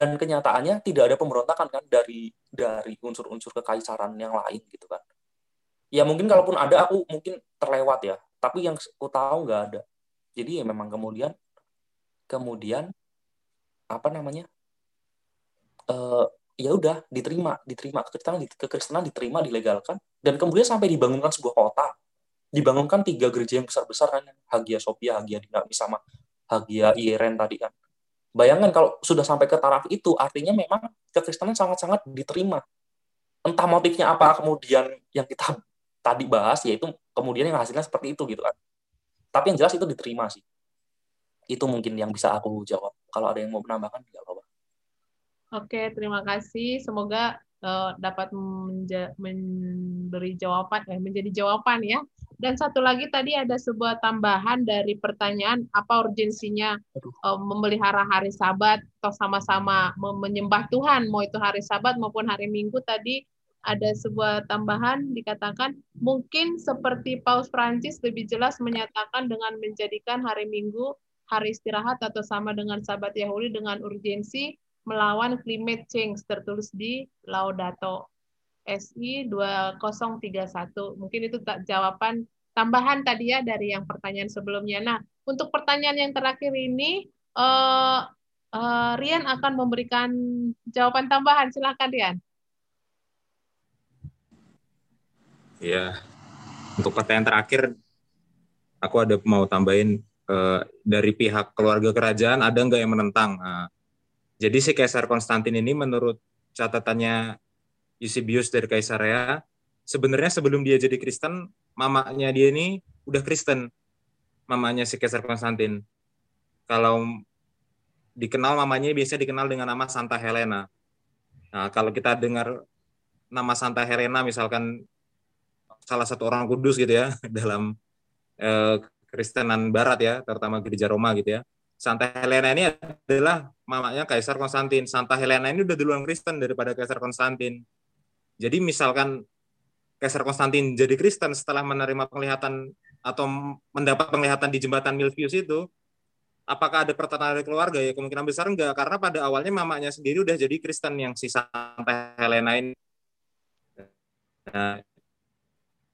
Dan kenyataannya tidak ada pemberontakan kan dari dari unsur-unsur kekaisaran yang lain gitu kan. Ya mungkin kalaupun ada aku mungkin terlewat ya. Tapi yang aku tahu nggak ada. Jadi ya memang kemudian kemudian apa namanya uh, ya udah diterima diterima kekristenan kekristenan diterima dilegalkan dan kemudian sampai dibangunkan sebuah kota dibangunkan tiga gereja yang besar-besar kan Hagia Sophia, Hagia Dinamis sama Hagia Ieren tadi kan. Bayangkan kalau sudah sampai ke taraf itu artinya memang kekristenan sangat-sangat diterima. Entah motifnya apa kemudian yang kita tadi bahas yaitu kemudian yang hasilnya seperti itu gitu kan. Tapi yang jelas itu diterima sih. Itu mungkin yang bisa aku jawab. Kalau ada yang mau menambahkan tidak apa-apa. Oke, terima kasih. Semoga uh, dapat memberi jawaban, eh, menjadi jawaban ya dan satu lagi tadi ada sebuah tambahan dari pertanyaan apa urgensinya uh, memelihara hari Sabat atau sama-sama menyembah Tuhan, mau itu hari Sabat maupun hari Minggu tadi ada sebuah tambahan dikatakan mungkin seperti Paus Prancis lebih jelas menyatakan dengan menjadikan hari Minggu hari istirahat atau sama dengan Sabat Yahudi dengan urgensi melawan climate change tertulis di Laudato SI 2031. Mungkin itu tak jawaban tambahan tadi ya dari yang pertanyaan sebelumnya. Nah, untuk pertanyaan yang terakhir ini uh, uh, Rian akan memberikan jawaban tambahan. Silakan Rian. Ya. Untuk pertanyaan terakhir aku ada mau tambahin uh, dari pihak keluarga kerajaan ada nggak yang menentang? Uh, jadi si Kaisar Konstantin ini menurut catatannya Eusebius dari Kaisarea, sebenarnya sebelum dia jadi Kristen, mamanya dia ini udah Kristen. Mamanya si Kaisar Konstantin. Kalau dikenal mamanya biasa dikenal dengan nama Santa Helena. Nah, kalau kita dengar nama Santa Helena misalkan salah satu orang kudus gitu ya [LAUGHS] dalam eh, Kristenan Barat ya, terutama gereja Roma gitu ya. Santa Helena ini adalah mamanya Kaisar Konstantin. Santa Helena ini udah duluan Kristen daripada Kaisar Konstantin. Jadi misalkan Kaisar Konstantin jadi Kristen setelah menerima penglihatan atau mendapat penglihatan di jembatan Milvius itu, apakah ada pertentangan dari keluarga? Ya kemungkinan besar enggak, karena pada awalnya mamanya sendiri udah jadi Kristen yang si Santa Helena ini. Nah,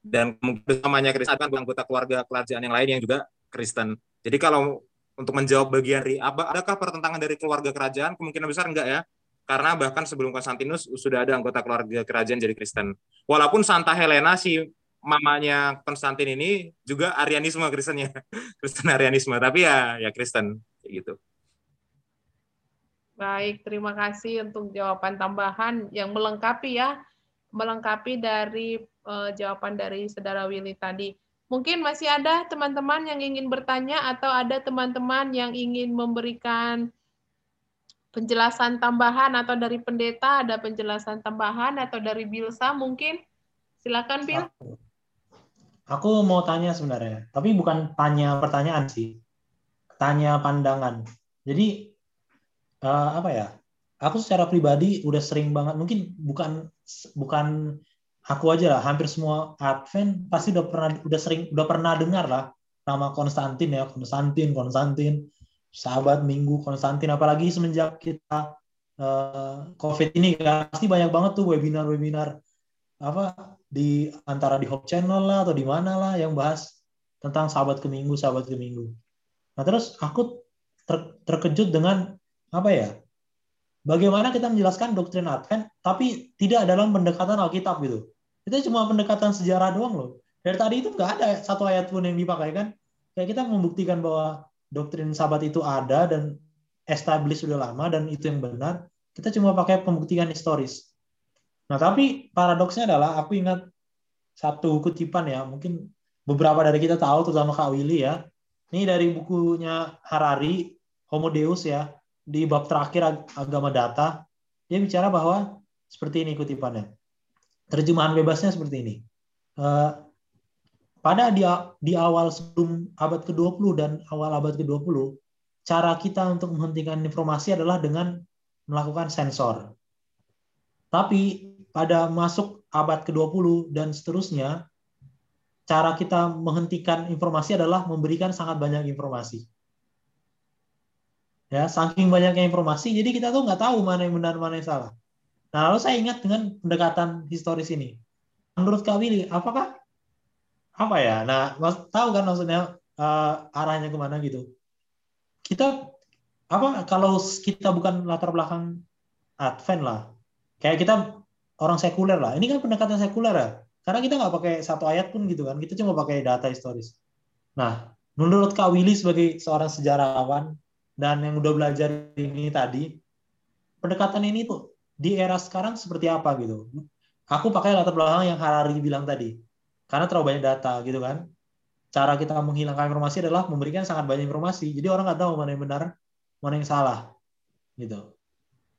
dan kemungkinan mamanya Kristen kan anggota keluarga kerajaan yang lain yang juga Kristen. Jadi kalau untuk menjawab bagian dari apa adakah pertentangan dari keluarga kerajaan kemungkinan besar enggak ya karena bahkan sebelum Konstantinus sudah ada anggota keluarga kerajaan jadi Kristen. Walaupun Santa Helena si mamanya Konstantin ini juga Arianisme Kristennya, [LAUGHS] Kristen Arianisme, tapi ya ya Kristen gitu. Baik, terima kasih untuk jawaban tambahan yang melengkapi ya, melengkapi dari uh, jawaban dari Saudara Willy tadi. Mungkin masih ada teman-teman yang ingin bertanya atau ada teman-teman yang ingin memberikan penjelasan tambahan atau dari pendeta ada penjelasan tambahan atau dari Bilsa mungkin silakan Bil. Aku, mau tanya sebenarnya, tapi bukan tanya pertanyaan sih, tanya pandangan. Jadi uh, apa ya? Aku secara pribadi udah sering banget, mungkin bukan bukan aku aja lah, hampir semua Advent pasti udah pernah udah sering udah pernah dengar lah nama Konstantin ya, Konstantin, Konstantin sahabat Minggu Konstantin apalagi semenjak kita uh, COVID ini kan pasti banyak banget tuh webinar-webinar apa di antara di Hope Channel lah atau di mana lah yang bahas tentang sahabat ke minggu, sahabat ke minggu. Nah, terus aku ter, terkejut dengan apa ya? Bagaimana kita menjelaskan doktrin Advent tapi tidak dalam pendekatan Alkitab gitu. Itu cuma pendekatan sejarah doang loh. Dari tadi itu nggak ada satu ayat pun yang dipakai kan. Kayak kita membuktikan bahwa doktrin sahabat itu ada dan established sudah lama dan itu yang benar. Kita cuma pakai pembuktian historis. Nah, tapi paradoksnya adalah aku ingat satu kutipan ya, mungkin beberapa dari kita tahu, terutama Kak Willy ya. Ini dari bukunya Harari, Homo Deus ya, di bab terakhir agama data, dia bicara bahwa seperti ini kutipannya. Terjemahan bebasnya seperti ini. Uh, pada di, di awal sebelum abad ke-20 dan awal abad ke-20, cara kita untuk menghentikan informasi adalah dengan melakukan sensor. Tapi pada masuk abad ke-20 dan seterusnya, cara kita menghentikan informasi adalah memberikan sangat banyak informasi. Ya, saking banyaknya informasi, jadi kita tuh nggak tahu mana yang benar, mana yang salah. Nah, lalu saya ingat dengan pendekatan historis ini. Menurut Kak Willy, apakah apa ya? Nah, tahu kan maksudnya uh, arahnya ke mana gitu. Kita apa kalau kita bukan latar belakang Advent lah, kayak kita orang sekuler lah. Ini kan pendekatan sekuler ya. Karena kita nggak pakai satu ayat pun gitu kan. Kita cuma pakai data historis. Nah, menurut Kak Willy sebagai seorang sejarawan dan yang udah belajar ini tadi, pendekatan ini tuh di era sekarang seperti apa gitu. Aku pakai latar belakang yang Harari bilang tadi. Karena terlalu banyak data gitu kan. Cara kita menghilangkan informasi adalah memberikan sangat banyak informasi. Jadi orang nggak tahu mana yang benar, mana yang salah. Gitu.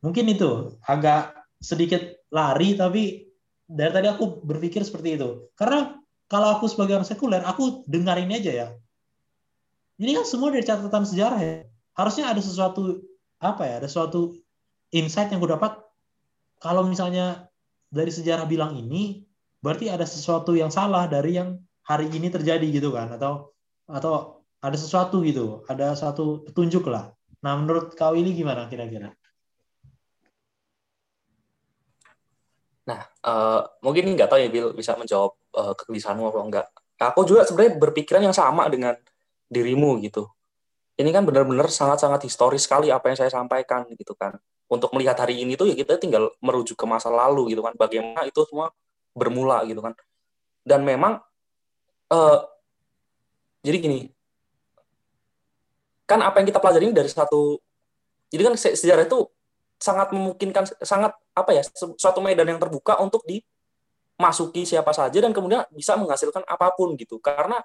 Mungkin itu agak sedikit lari tapi dari tadi aku berpikir seperti itu. Karena kalau aku sebagai orang sekuler, aku dengarin aja ya. Ini kan semua dari catatan sejarah ya. Harusnya ada sesuatu apa ya? Ada suatu insight yang gue dapat. Kalau misalnya dari sejarah bilang ini, berarti ada sesuatu yang salah dari yang hari ini terjadi gitu kan? Atau atau ada sesuatu gitu, ada satu petunjuk lah. Nah, menurut kau ini gimana kira-kira? Nah, uh, mungkin nggak tahu ya Bill bisa menjawab uh, kegelisahanmu atau enggak. Aku juga sebenarnya berpikiran yang sama dengan dirimu gitu. Ini kan benar-benar sangat-sangat historis sekali apa yang saya sampaikan gitu kan. Untuk melihat hari ini tuh ya kita tinggal merujuk ke masa lalu gitu kan. Bagaimana itu semua bermula gitu kan. Dan memang uh, jadi gini, kan apa yang kita pelajari ini dari satu jadi kan sejarah itu sangat memungkinkan sangat apa ya suatu medan yang terbuka untuk dimasuki siapa saja dan kemudian bisa menghasilkan apa pun gitu karena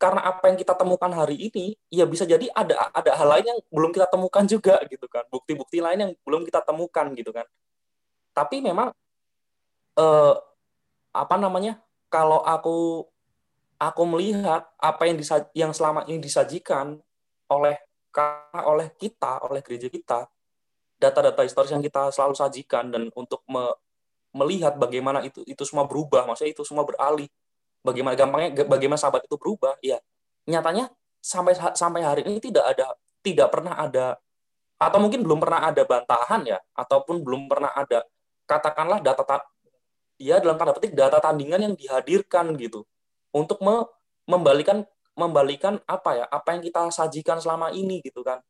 karena apa yang kita temukan hari ini ya bisa jadi ada ada hal lain yang belum kita temukan juga gitu kan bukti-bukti lain yang belum kita temukan gitu kan tapi memang eh, apa namanya kalau aku aku melihat apa yang disaj yang selama ini disajikan oleh oleh kita oleh gereja kita data-data historis yang kita selalu sajikan dan untuk me melihat bagaimana itu itu semua berubah, maksudnya itu semua beralih. Bagaimana gampangnya bagaimana sahabat itu berubah? Ya, nyatanya sampai sampai hari ini tidak ada tidak pernah ada atau mungkin belum pernah ada bantahan ya ataupun belum pernah ada katakanlah data ya dalam tanda petik data tandingan yang dihadirkan gitu untuk me, membalikan membalikan apa ya apa yang kita sajikan selama ini gitu kan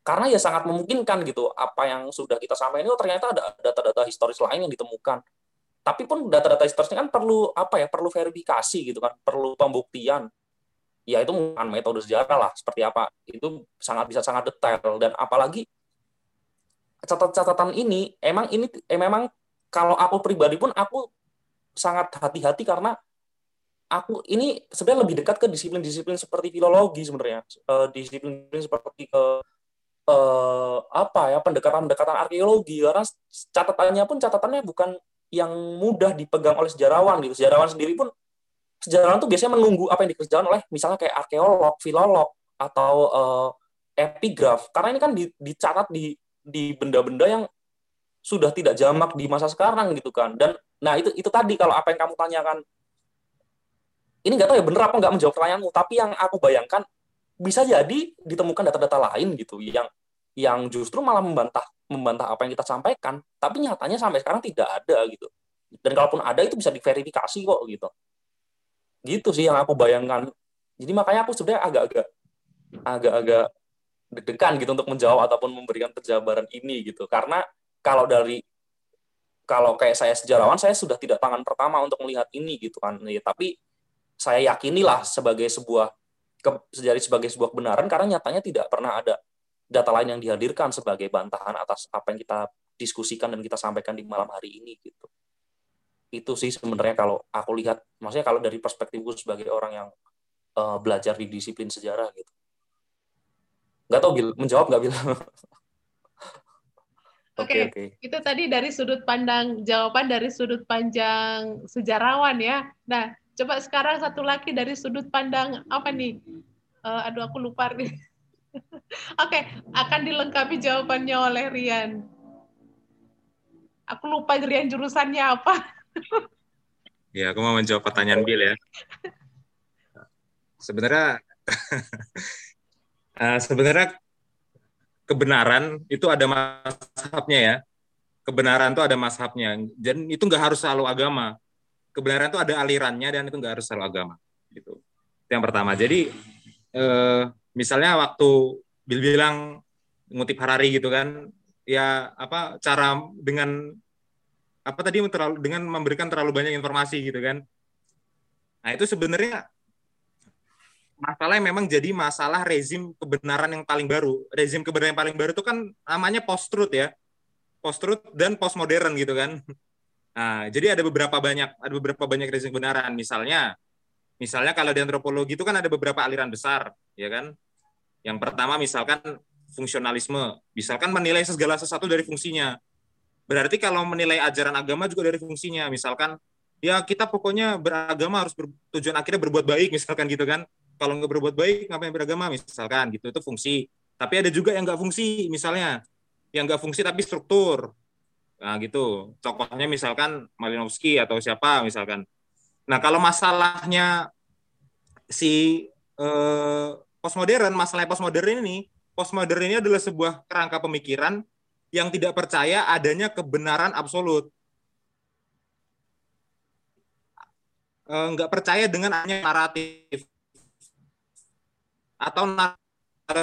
karena ya sangat memungkinkan gitu apa yang sudah kita sampaikan itu ternyata ada data-data historis lain yang ditemukan tapi pun data-data historisnya kan perlu apa ya perlu verifikasi gitu kan perlu pembuktian. Ya itu bukan metode sejarah lah seperti apa. Itu sangat bisa sangat detail. Dan apalagi catatan-catatan ini emang ini eh, memang kalau aku pribadi pun aku sangat hati-hati karena aku ini sebenarnya lebih dekat ke disiplin-disiplin seperti filologi sebenarnya. Uh, disiplin seperti ke uh, apa ya pendekatan-pendekatan arkeologi. Karena catatannya pun catatannya bukan yang mudah dipegang oleh sejarawan gitu. Sejarawan sendiri pun sejarawan tuh biasanya menunggu apa yang dikerjakan oleh misalnya kayak arkeolog, filolog atau uh, epigraf. Karena ini kan dicatat di di benda-benda yang sudah tidak jamak di masa sekarang gitu kan. Dan nah itu itu tadi kalau apa yang kamu tanyakan ini nggak tahu ya bener apa nggak menjawab pertanyaanmu, tapi yang aku bayangkan bisa jadi ditemukan data-data lain gitu yang yang justru malah membantah membantah apa yang kita sampaikan tapi nyatanya sampai sekarang tidak ada gitu. Dan kalaupun ada itu bisa diverifikasi kok gitu. Gitu sih yang aku bayangkan. Jadi makanya aku sebenarnya agak-agak agak-agak deg-degan gitu untuk menjawab ataupun memberikan penjabaran ini gitu. Karena kalau dari kalau kayak saya sejarawan saya sudah tidak tangan pertama untuk melihat ini gitu kan. Ya, tapi saya yakinilah sebagai sebuah ke, jadi sebagai sebuah kebenaran karena nyatanya tidak pernah ada data lain yang dihadirkan sebagai bantahan atas apa yang kita diskusikan dan kita sampaikan di malam hari ini gitu itu sih sebenarnya kalau aku lihat maksudnya kalau dari perspektifku sebagai orang yang uh, belajar di disiplin sejarah gitu nggak tahu Bil menjawab nggak Bil [LAUGHS] Oke, okay, okay. itu tadi dari sudut pandang jawaban dari sudut pandang sejarawan ya. Nah, coba sekarang satu lagi dari sudut pandang apa nih? Uh, aduh, aku lupa nih. Oke, okay, akan dilengkapi jawabannya oleh Rian. Aku lupa Rian jurusannya apa. ya, aku mau menjawab pertanyaan Bill ya. Sebenarnya uh, [LAUGHS] sebenarnya kebenaran itu ada mashabnya ya. Kebenaran itu ada mashabnya. Dan itu nggak harus selalu agama. Kebenaran itu ada alirannya dan itu nggak harus selalu agama. Gitu. Itu yang pertama. Jadi eh, misalnya waktu Bill bilang ngutip Harari gitu kan, ya apa cara dengan apa tadi terlalu dengan memberikan terlalu banyak informasi gitu kan. Nah, itu sebenarnya masalahnya memang jadi masalah rezim kebenaran yang paling baru. Rezim kebenaran yang paling baru itu kan namanya post truth ya. Post truth dan post modern gitu kan. Nah, jadi ada beberapa banyak ada beberapa banyak rezim kebenaran. Misalnya misalnya kalau di antropologi itu kan ada beberapa aliran besar, ya kan? Yang pertama misalkan fungsionalisme, misalkan menilai segala sesuatu dari fungsinya. Berarti kalau menilai ajaran agama juga dari fungsinya, misalkan ya kita pokoknya beragama harus bertujuan akhirnya berbuat baik [LAUGHS] misalkan gitu kan. Kalau nggak berbuat baik ngapain beragama misalkan gitu. Itu fungsi. Tapi ada juga yang nggak fungsi misalnya. Yang nggak fungsi tapi struktur. Nah gitu. Tokohnya misalkan Malinowski atau siapa misalkan. Nah kalau masalahnya si eh, postmodern masalah postmodern ini postmodern ini adalah sebuah kerangka pemikiran yang tidak percaya adanya kebenaran absolut eh, nggak percaya dengan hanya naratif atau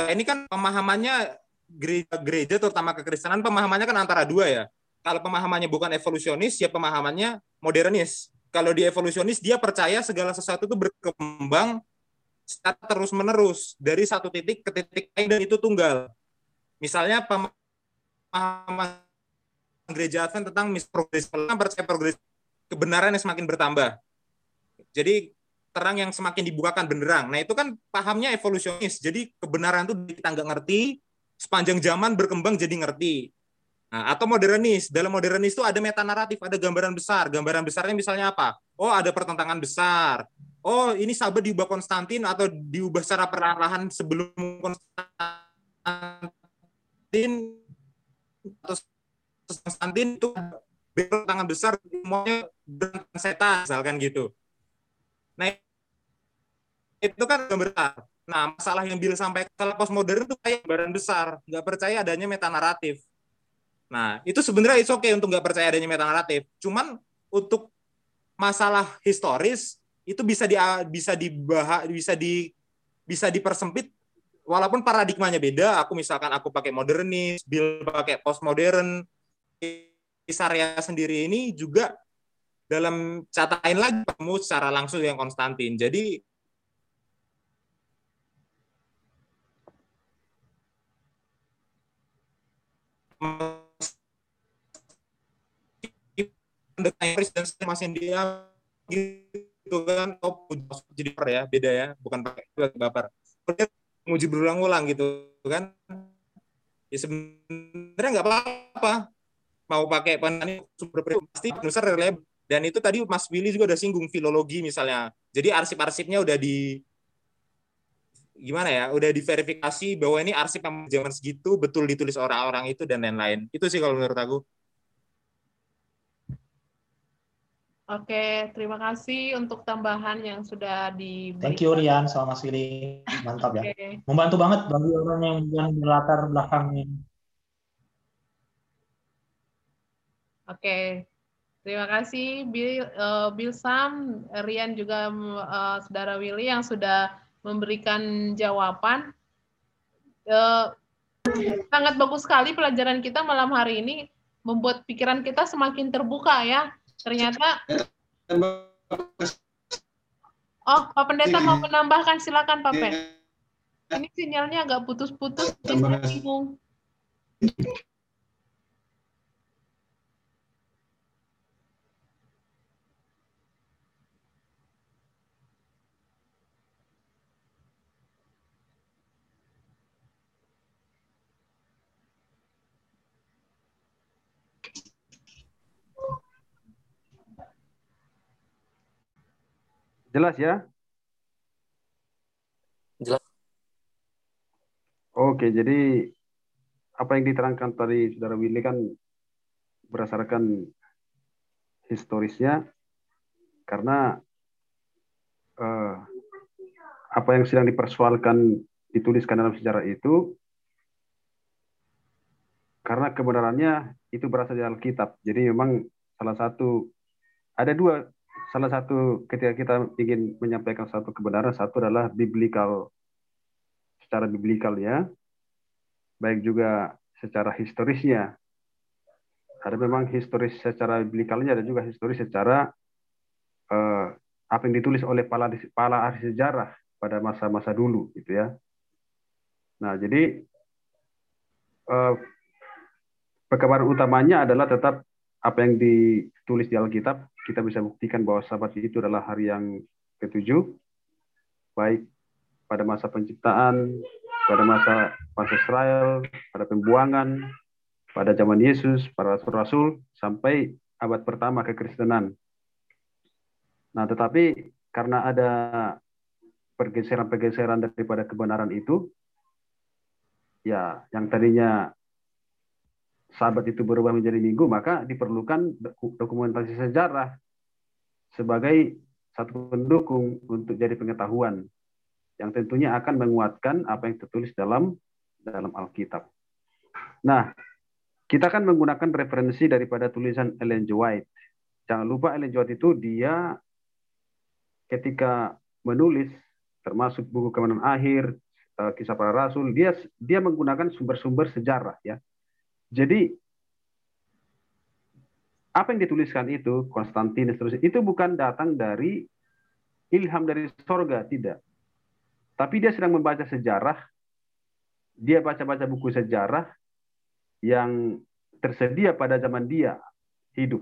ini kan pemahamannya gereja-gereja terutama kekristenan pemahamannya kan antara dua ya. Kalau pemahamannya bukan evolusionis ya pemahamannya modernis. Kalau di evolusionis dia percaya segala sesuatu itu berkembang secara terus-menerus dari satu titik ke titik lain dan itu tunggal. Misalnya pemahaman gereja Advent tentang progres percaya progres kebenaran yang semakin bertambah. Jadi terang yang semakin dibukakan benderang. Nah itu kan pahamnya evolusionis. Jadi kebenaran itu kita nggak ngerti, sepanjang zaman berkembang jadi ngerti. Nah, atau modernis. Dalam modernis itu ada meta naratif, ada gambaran besar. Gambaran besarnya misalnya apa? Oh ada pertentangan besar. Oh ini sahabat diubah Konstantin atau diubah secara perlahan sebelum Konstantin atau Konstantin itu pertentangan besar semuanya setan misalkan gitu. Nah itu kan gambar. Nah, masalah yang Bill sampai kalau postmodern itu kayak gambaran besar, nggak percaya adanya meta naratif. Nah, itu sebenarnya itu oke okay untuk nggak percaya adanya meta naratif. Cuman untuk masalah historis itu bisa di bisa dibahas bisa di bisa dipersempit walaupun paradigmanya beda. Aku misalkan aku pakai modernis, Bill pakai postmodern, Isarya sendiri ini juga dalam catatan lagi kamu secara langsung yang Konstantin. Jadi dan masih dia gitu kan oh jadi ya beda ya bukan pakai baper. Menguji berulang-ulang gitu kan. Ya sebenarnya nggak apa-apa. Mau pakai penani super pasti besar reliable dan itu tadi Mas Willy juga udah singgung filologi misalnya. Jadi arsip-arsipnya udah di gimana ya udah diverifikasi bahwa ini arsip yang zaman segitu betul ditulis orang-orang itu dan lain-lain. Itu sih kalau menurut aku Oke, terima kasih untuk tambahan yang sudah di. Thank you Rian sama Mas Willy, mantap ya. Membantu banget bagi orang yang yang latar belakangnya. Oke, Terima kasih Bill, uh, Bill Sam, Rian juga uh, Saudara Willy yang sudah memberikan jawaban. Uh, sangat bagus sekali pelajaran kita malam hari ini membuat pikiran kita semakin terbuka ya. Ternyata [LAUGHS] Oh, Pak Pendeta mau menambahkan silakan Pak Pen. Ini sinyalnya agak putus-putus, bingung. Jelas ya? Jelas. Oke, jadi apa yang diterangkan tadi Saudara Willy kan berdasarkan historisnya karena uh, apa yang sedang dipersoalkan dituliskan dalam sejarah itu karena kebenarannya itu berasal dari Alkitab. Jadi memang salah satu ada dua salah satu ketika kita ingin menyampaikan satu kebenaran, satu adalah biblical, secara biblical ya, baik juga secara historisnya. Ada memang historis secara biblikalnya, ada juga historis secara uh, apa yang ditulis oleh para, para ahli sejarah pada masa-masa dulu, gitu ya. Nah, jadi uh, perkabaran utamanya adalah tetap apa yang ditulis di Alkitab kita bisa buktikan bahwa sabat itu adalah hari yang ketujuh, baik pada masa penciptaan, pada masa masa Israel, pada pembuangan, pada zaman Yesus, para rasul-rasul, sampai abad pertama kekristenan. Nah, tetapi karena ada pergeseran-pergeseran daripada kebenaran itu, ya yang tadinya sahabat itu berubah menjadi minggu, maka diperlukan dokumentasi sejarah sebagai satu pendukung untuk jadi pengetahuan yang tentunya akan menguatkan apa yang tertulis dalam dalam Alkitab. Nah, kita kan menggunakan referensi daripada tulisan Ellen G. White. Jangan lupa Ellen G. White itu dia ketika menulis termasuk buku kemenangan akhir, eh, kisah para rasul, dia dia menggunakan sumber-sumber sejarah ya jadi apa yang dituliskan itu Konstantinus terus itu bukan datang dari ilham dari sorga tidak. Tapi dia sedang membaca sejarah, dia baca-baca buku sejarah yang tersedia pada zaman dia hidup.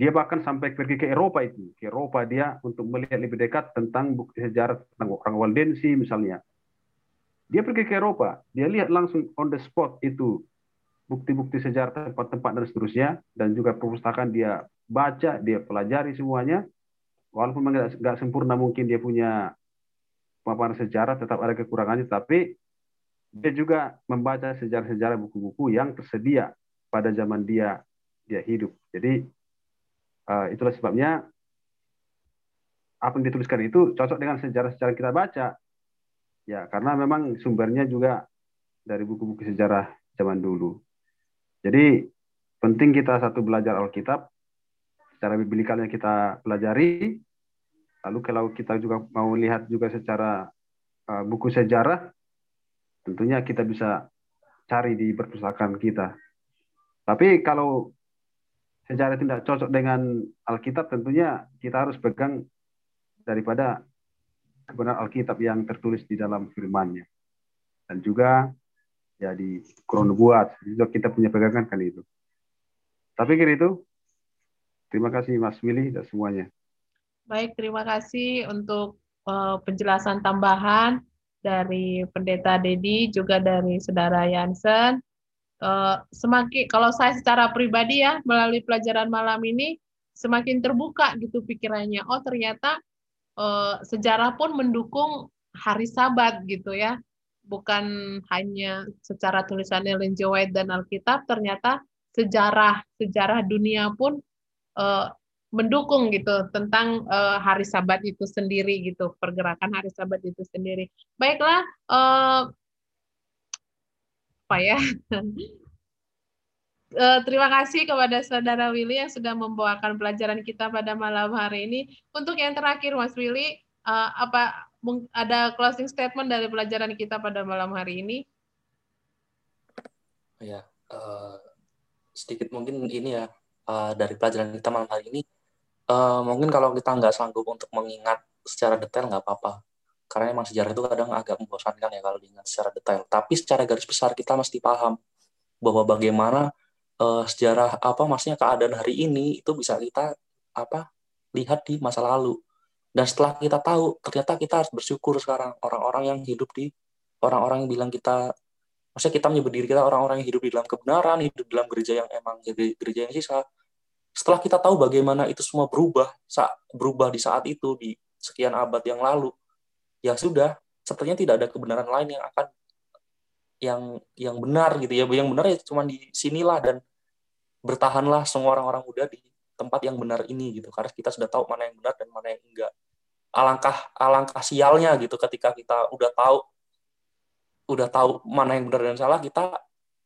Dia bahkan sampai pergi ke Eropa itu, ke Eropa dia untuk melihat lebih dekat tentang bukti sejarah tentang orang Waldensi misalnya. Dia pergi ke Eropa, dia lihat langsung on the spot itu bukti-bukti sejarah tempat-tempat dan seterusnya dan juga perpustakaan dia baca, dia pelajari semuanya. Walaupun nggak sempurna mungkin dia punya pemaparan sejarah, tetap ada kekurangannya, tapi dia juga membaca sejarah-sejarah buku-buku yang tersedia pada zaman dia dia hidup. Jadi uh, itulah sebabnya apa yang dituliskan itu cocok dengan sejarah-sejarah kita baca. Ya, karena memang sumbernya juga dari buku-buku sejarah zaman dulu. Jadi penting kita satu belajar Alkitab, secara biblikalnya kita pelajari, lalu kalau kita juga mau lihat juga secara uh, buku sejarah, tentunya kita bisa cari di perpustakaan kita. Tapi kalau sejarah tidak cocok dengan Alkitab, tentunya kita harus pegang daripada kebenaran Alkitab yang tertulis di dalam firman-Nya. Dan juga ya di buat. Itu kita punya pegangan kan itu. Tapi kira itu terima kasih Mas Willy dan semuanya. Baik terima kasih untuk uh, penjelasan tambahan dari Pendeta Dedi juga dari Saudara Yansen uh, semakin kalau saya secara pribadi ya melalui pelajaran malam ini semakin terbuka gitu pikirannya. Oh ternyata uh, sejarah pun mendukung hari Sabat gitu ya bukan hanya secara tulisan Ellen. White dan Alkitab, ternyata sejarah sejarah dunia pun uh, mendukung gitu tentang uh, hari Sabat itu sendiri gitu pergerakan hari Sabat itu sendiri. Baiklah, uh, apa ya? uh, [LAUGHS] terima kasih kepada Saudara Willy yang sudah membawakan pelajaran kita pada malam hari ini. Untuk yang terakhir, Mas Willy, uh, apa ada closing statement dari pelajaran kita pada malam hari ini? Ya, uh, sedikit mungkin ini ya uh, dari pelajaran kita malam hari ini. Uh, mungkin kalau kita nggak sanggup untuk mengingat secara detail nggak apa-apa karena emang sejarah itu kadang agak membosankan ya kalau diingat secara detail. Tapi secara garis besar kita mesti paham bahwa bagaimana uh, sejarah apa maksudnya keadaan hari ini itu bisa kita apa lihat di masa lalu. Dan setelah kita tahu, ternyata kita harus bersyukur sekarang orang-orang yang hidup di orang-orang yang bilang kita maksudnya kita menyebut diri kita orang-orang yang hidup di dalam kebenaran, hidup di dalam gereja yang emang gereja yang sisa. Setelah kita tahu bagaimana itu semua berubah, berubah di saat itu di sekian abad yang lalu, ya sudah sepertinya tidak ada kebenaran lain yang akan yang yang benar gitu ya yang benar ya cuma di sinilah dan bertahanlah semua orang-orang muda di tempat yang benar ini gitu karena kita sudah tahu mana yang benar dan mana yang enggak alangkah alangkah sialnya gitu ketika kita udah tahu udah tahu mana yang benar dan salah kita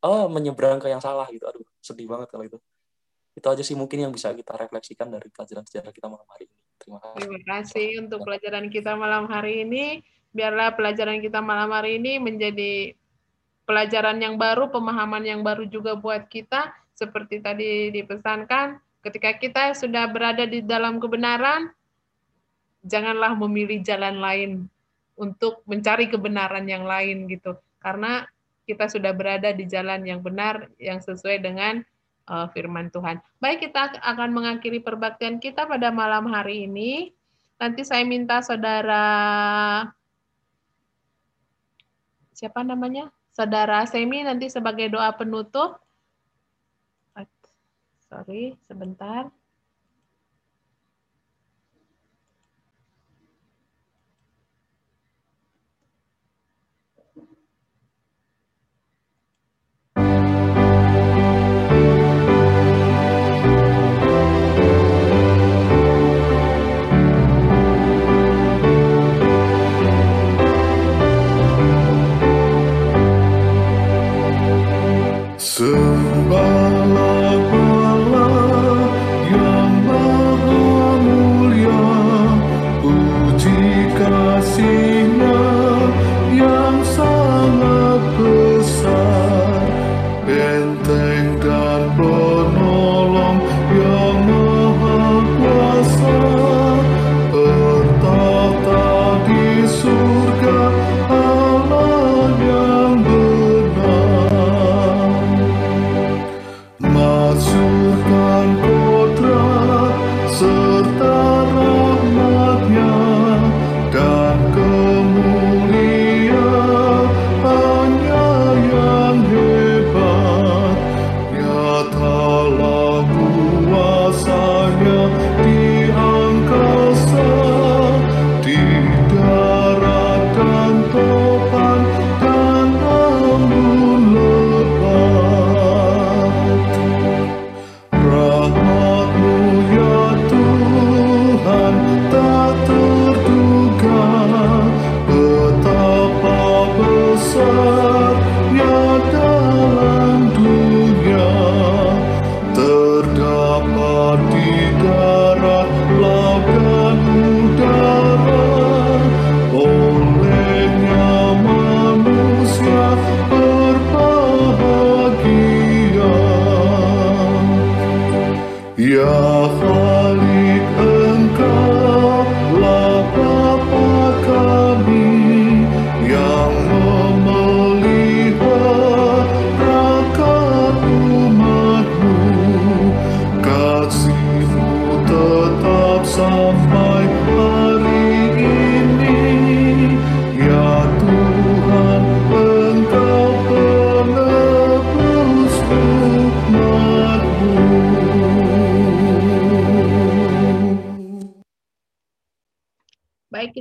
oh menyeberang ke yang salah gitu aduh sedih banget kalau itu itu aja sih mungkin yang bisa kita refleksikan dari pelajaran sejarah kita malam hari ini Terima kasih. Terima kasih untuk pelajaran kita malam hari ini. Biarlah pelajaran kita malam hari ini menjadi pelajaran yang baru, pemahaman yang baru juga buat kita. Seperti tadi dipesankan, ketika kita sudah berada di dalam kebenaran, janganlah memilih jalan lain untuk mencari kebenaran yang lain gitu. Karena kita sudah berada di jalan yang benar, yang sesuai dengan uh, firman Tuhan. Baik, kita akan mengakhiri perbaktian kita pada malam hari ini. Nanti saya minta saudara siapa namanya? Saudara Semi nanti sebagai doa penutup. Sorry, sebentar.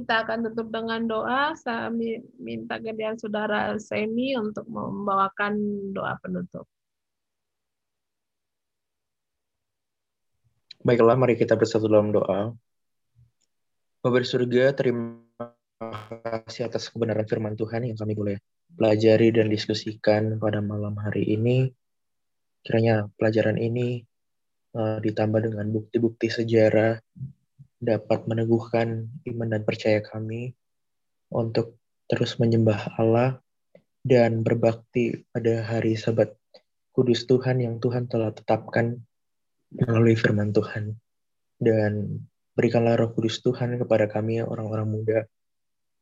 Akan tutup dengan doa. Saya minta kemudian saudara Semi untuk membawakan doa penutup. Baiklah, mari kita bersatu dalam doa. Bapak surga, terima kasih atas kebenaran firman Tuhan yang kami boleh pelajari dan diskusikan pada malam hari ini. kiranya pelajaran ini uh, ditambah dengan bukti-bukti sejarah dapat meneguhkan iman dan percaya kami untuk terus menyembah Allah dan berbakti pada hari Sabat Kudus Tuhan yang Tuhan telah tetapkan melalui firman Tuhan. Dan berikanlah roh kudus Tuhan kepada kami orang-orang muda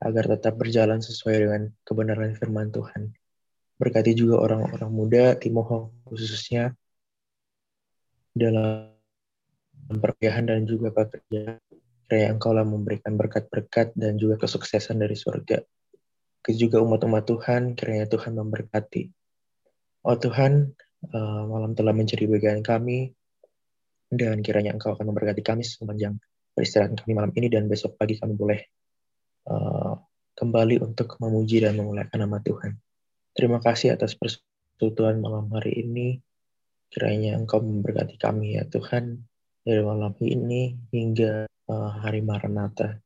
agar tetap berjalan sesuai dengan kebenaran firman Tuhan. Berkati juga orang-orang muda, Timoho khususnya, dalam perpiahan dan juga pekerjaan. Kiranya engkau lah memberikan berkat-berkat dan juga kesuksesan dari surga. Ke juga umat-umat Tuhan, kiranya Tuhan memberkati. Oh Tuhan, uh, malam telah menjadi bagian kami, dan kiranya Engkau akan memberkati kami sepanjang peristirahat kami malam ini dan besok pagi kami boleh uh, kembali untuk memuji dan memuliakan nama Tuhan. Terima kasih atas persekutuan malam hari ini. Kiranya Engkau memberkati kami ya Tuhan dari malam ini hingga hari Maranatha.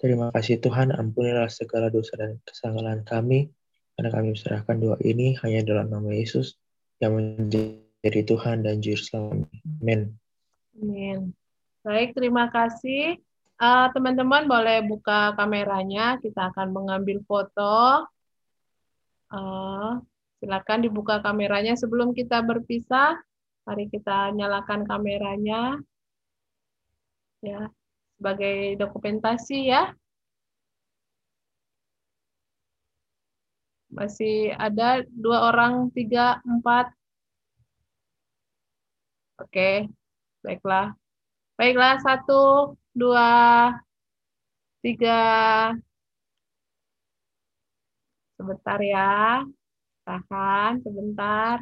Terima kasih Tuhan, ampunilah segala dosa dan kesalahan kami, karena kami serahkan doa ini hanya dalam nama Yesus yang menjadi Tuhan dan Juru Selamat. Amin. Amin. Baik, terima kasih. Eh, teman-teman uh, boleh buka kameranya, kita akan mengambil foto. Uh, silakan dibuka kameranya sebelum kita berpisah. Mari kita nyalakan kameranya. Ya, sebagai dokumentasi ya. Masih ada dua orang, tiga, empat. Oke, Baiklah. Baiklah, satu, dua, tiga. Sebentar ya. Tahan sebentar.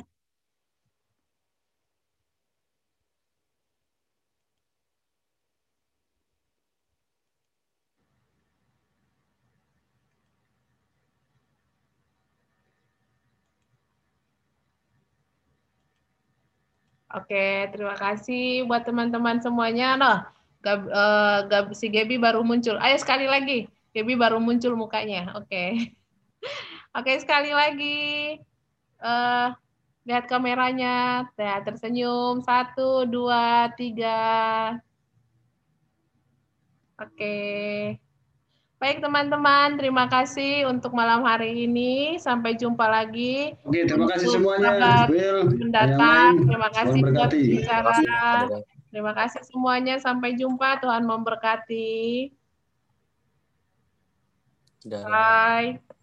Oke, terima kasih buat teman-teman semuanya. Noh, Gab, uh, si Gaby baru muncul. Ayo sekali lagi. Gaby baru muncul mukanya. Oke. [LAUGHS] Oke, sekali lagi. Uh, lihat kameranya. Ya, tersenyum. Satu, dua, tiga. Oke. Baik teman-teman, terima kasih untuk malam hari ini. Sampai jumpa lagi. Oke, terima kasih semuanya. Will, mendatang. Terima kasih buat bicara. Terima kasih semuanya. Sampai jumpa. Tuhan memberkati. Bye.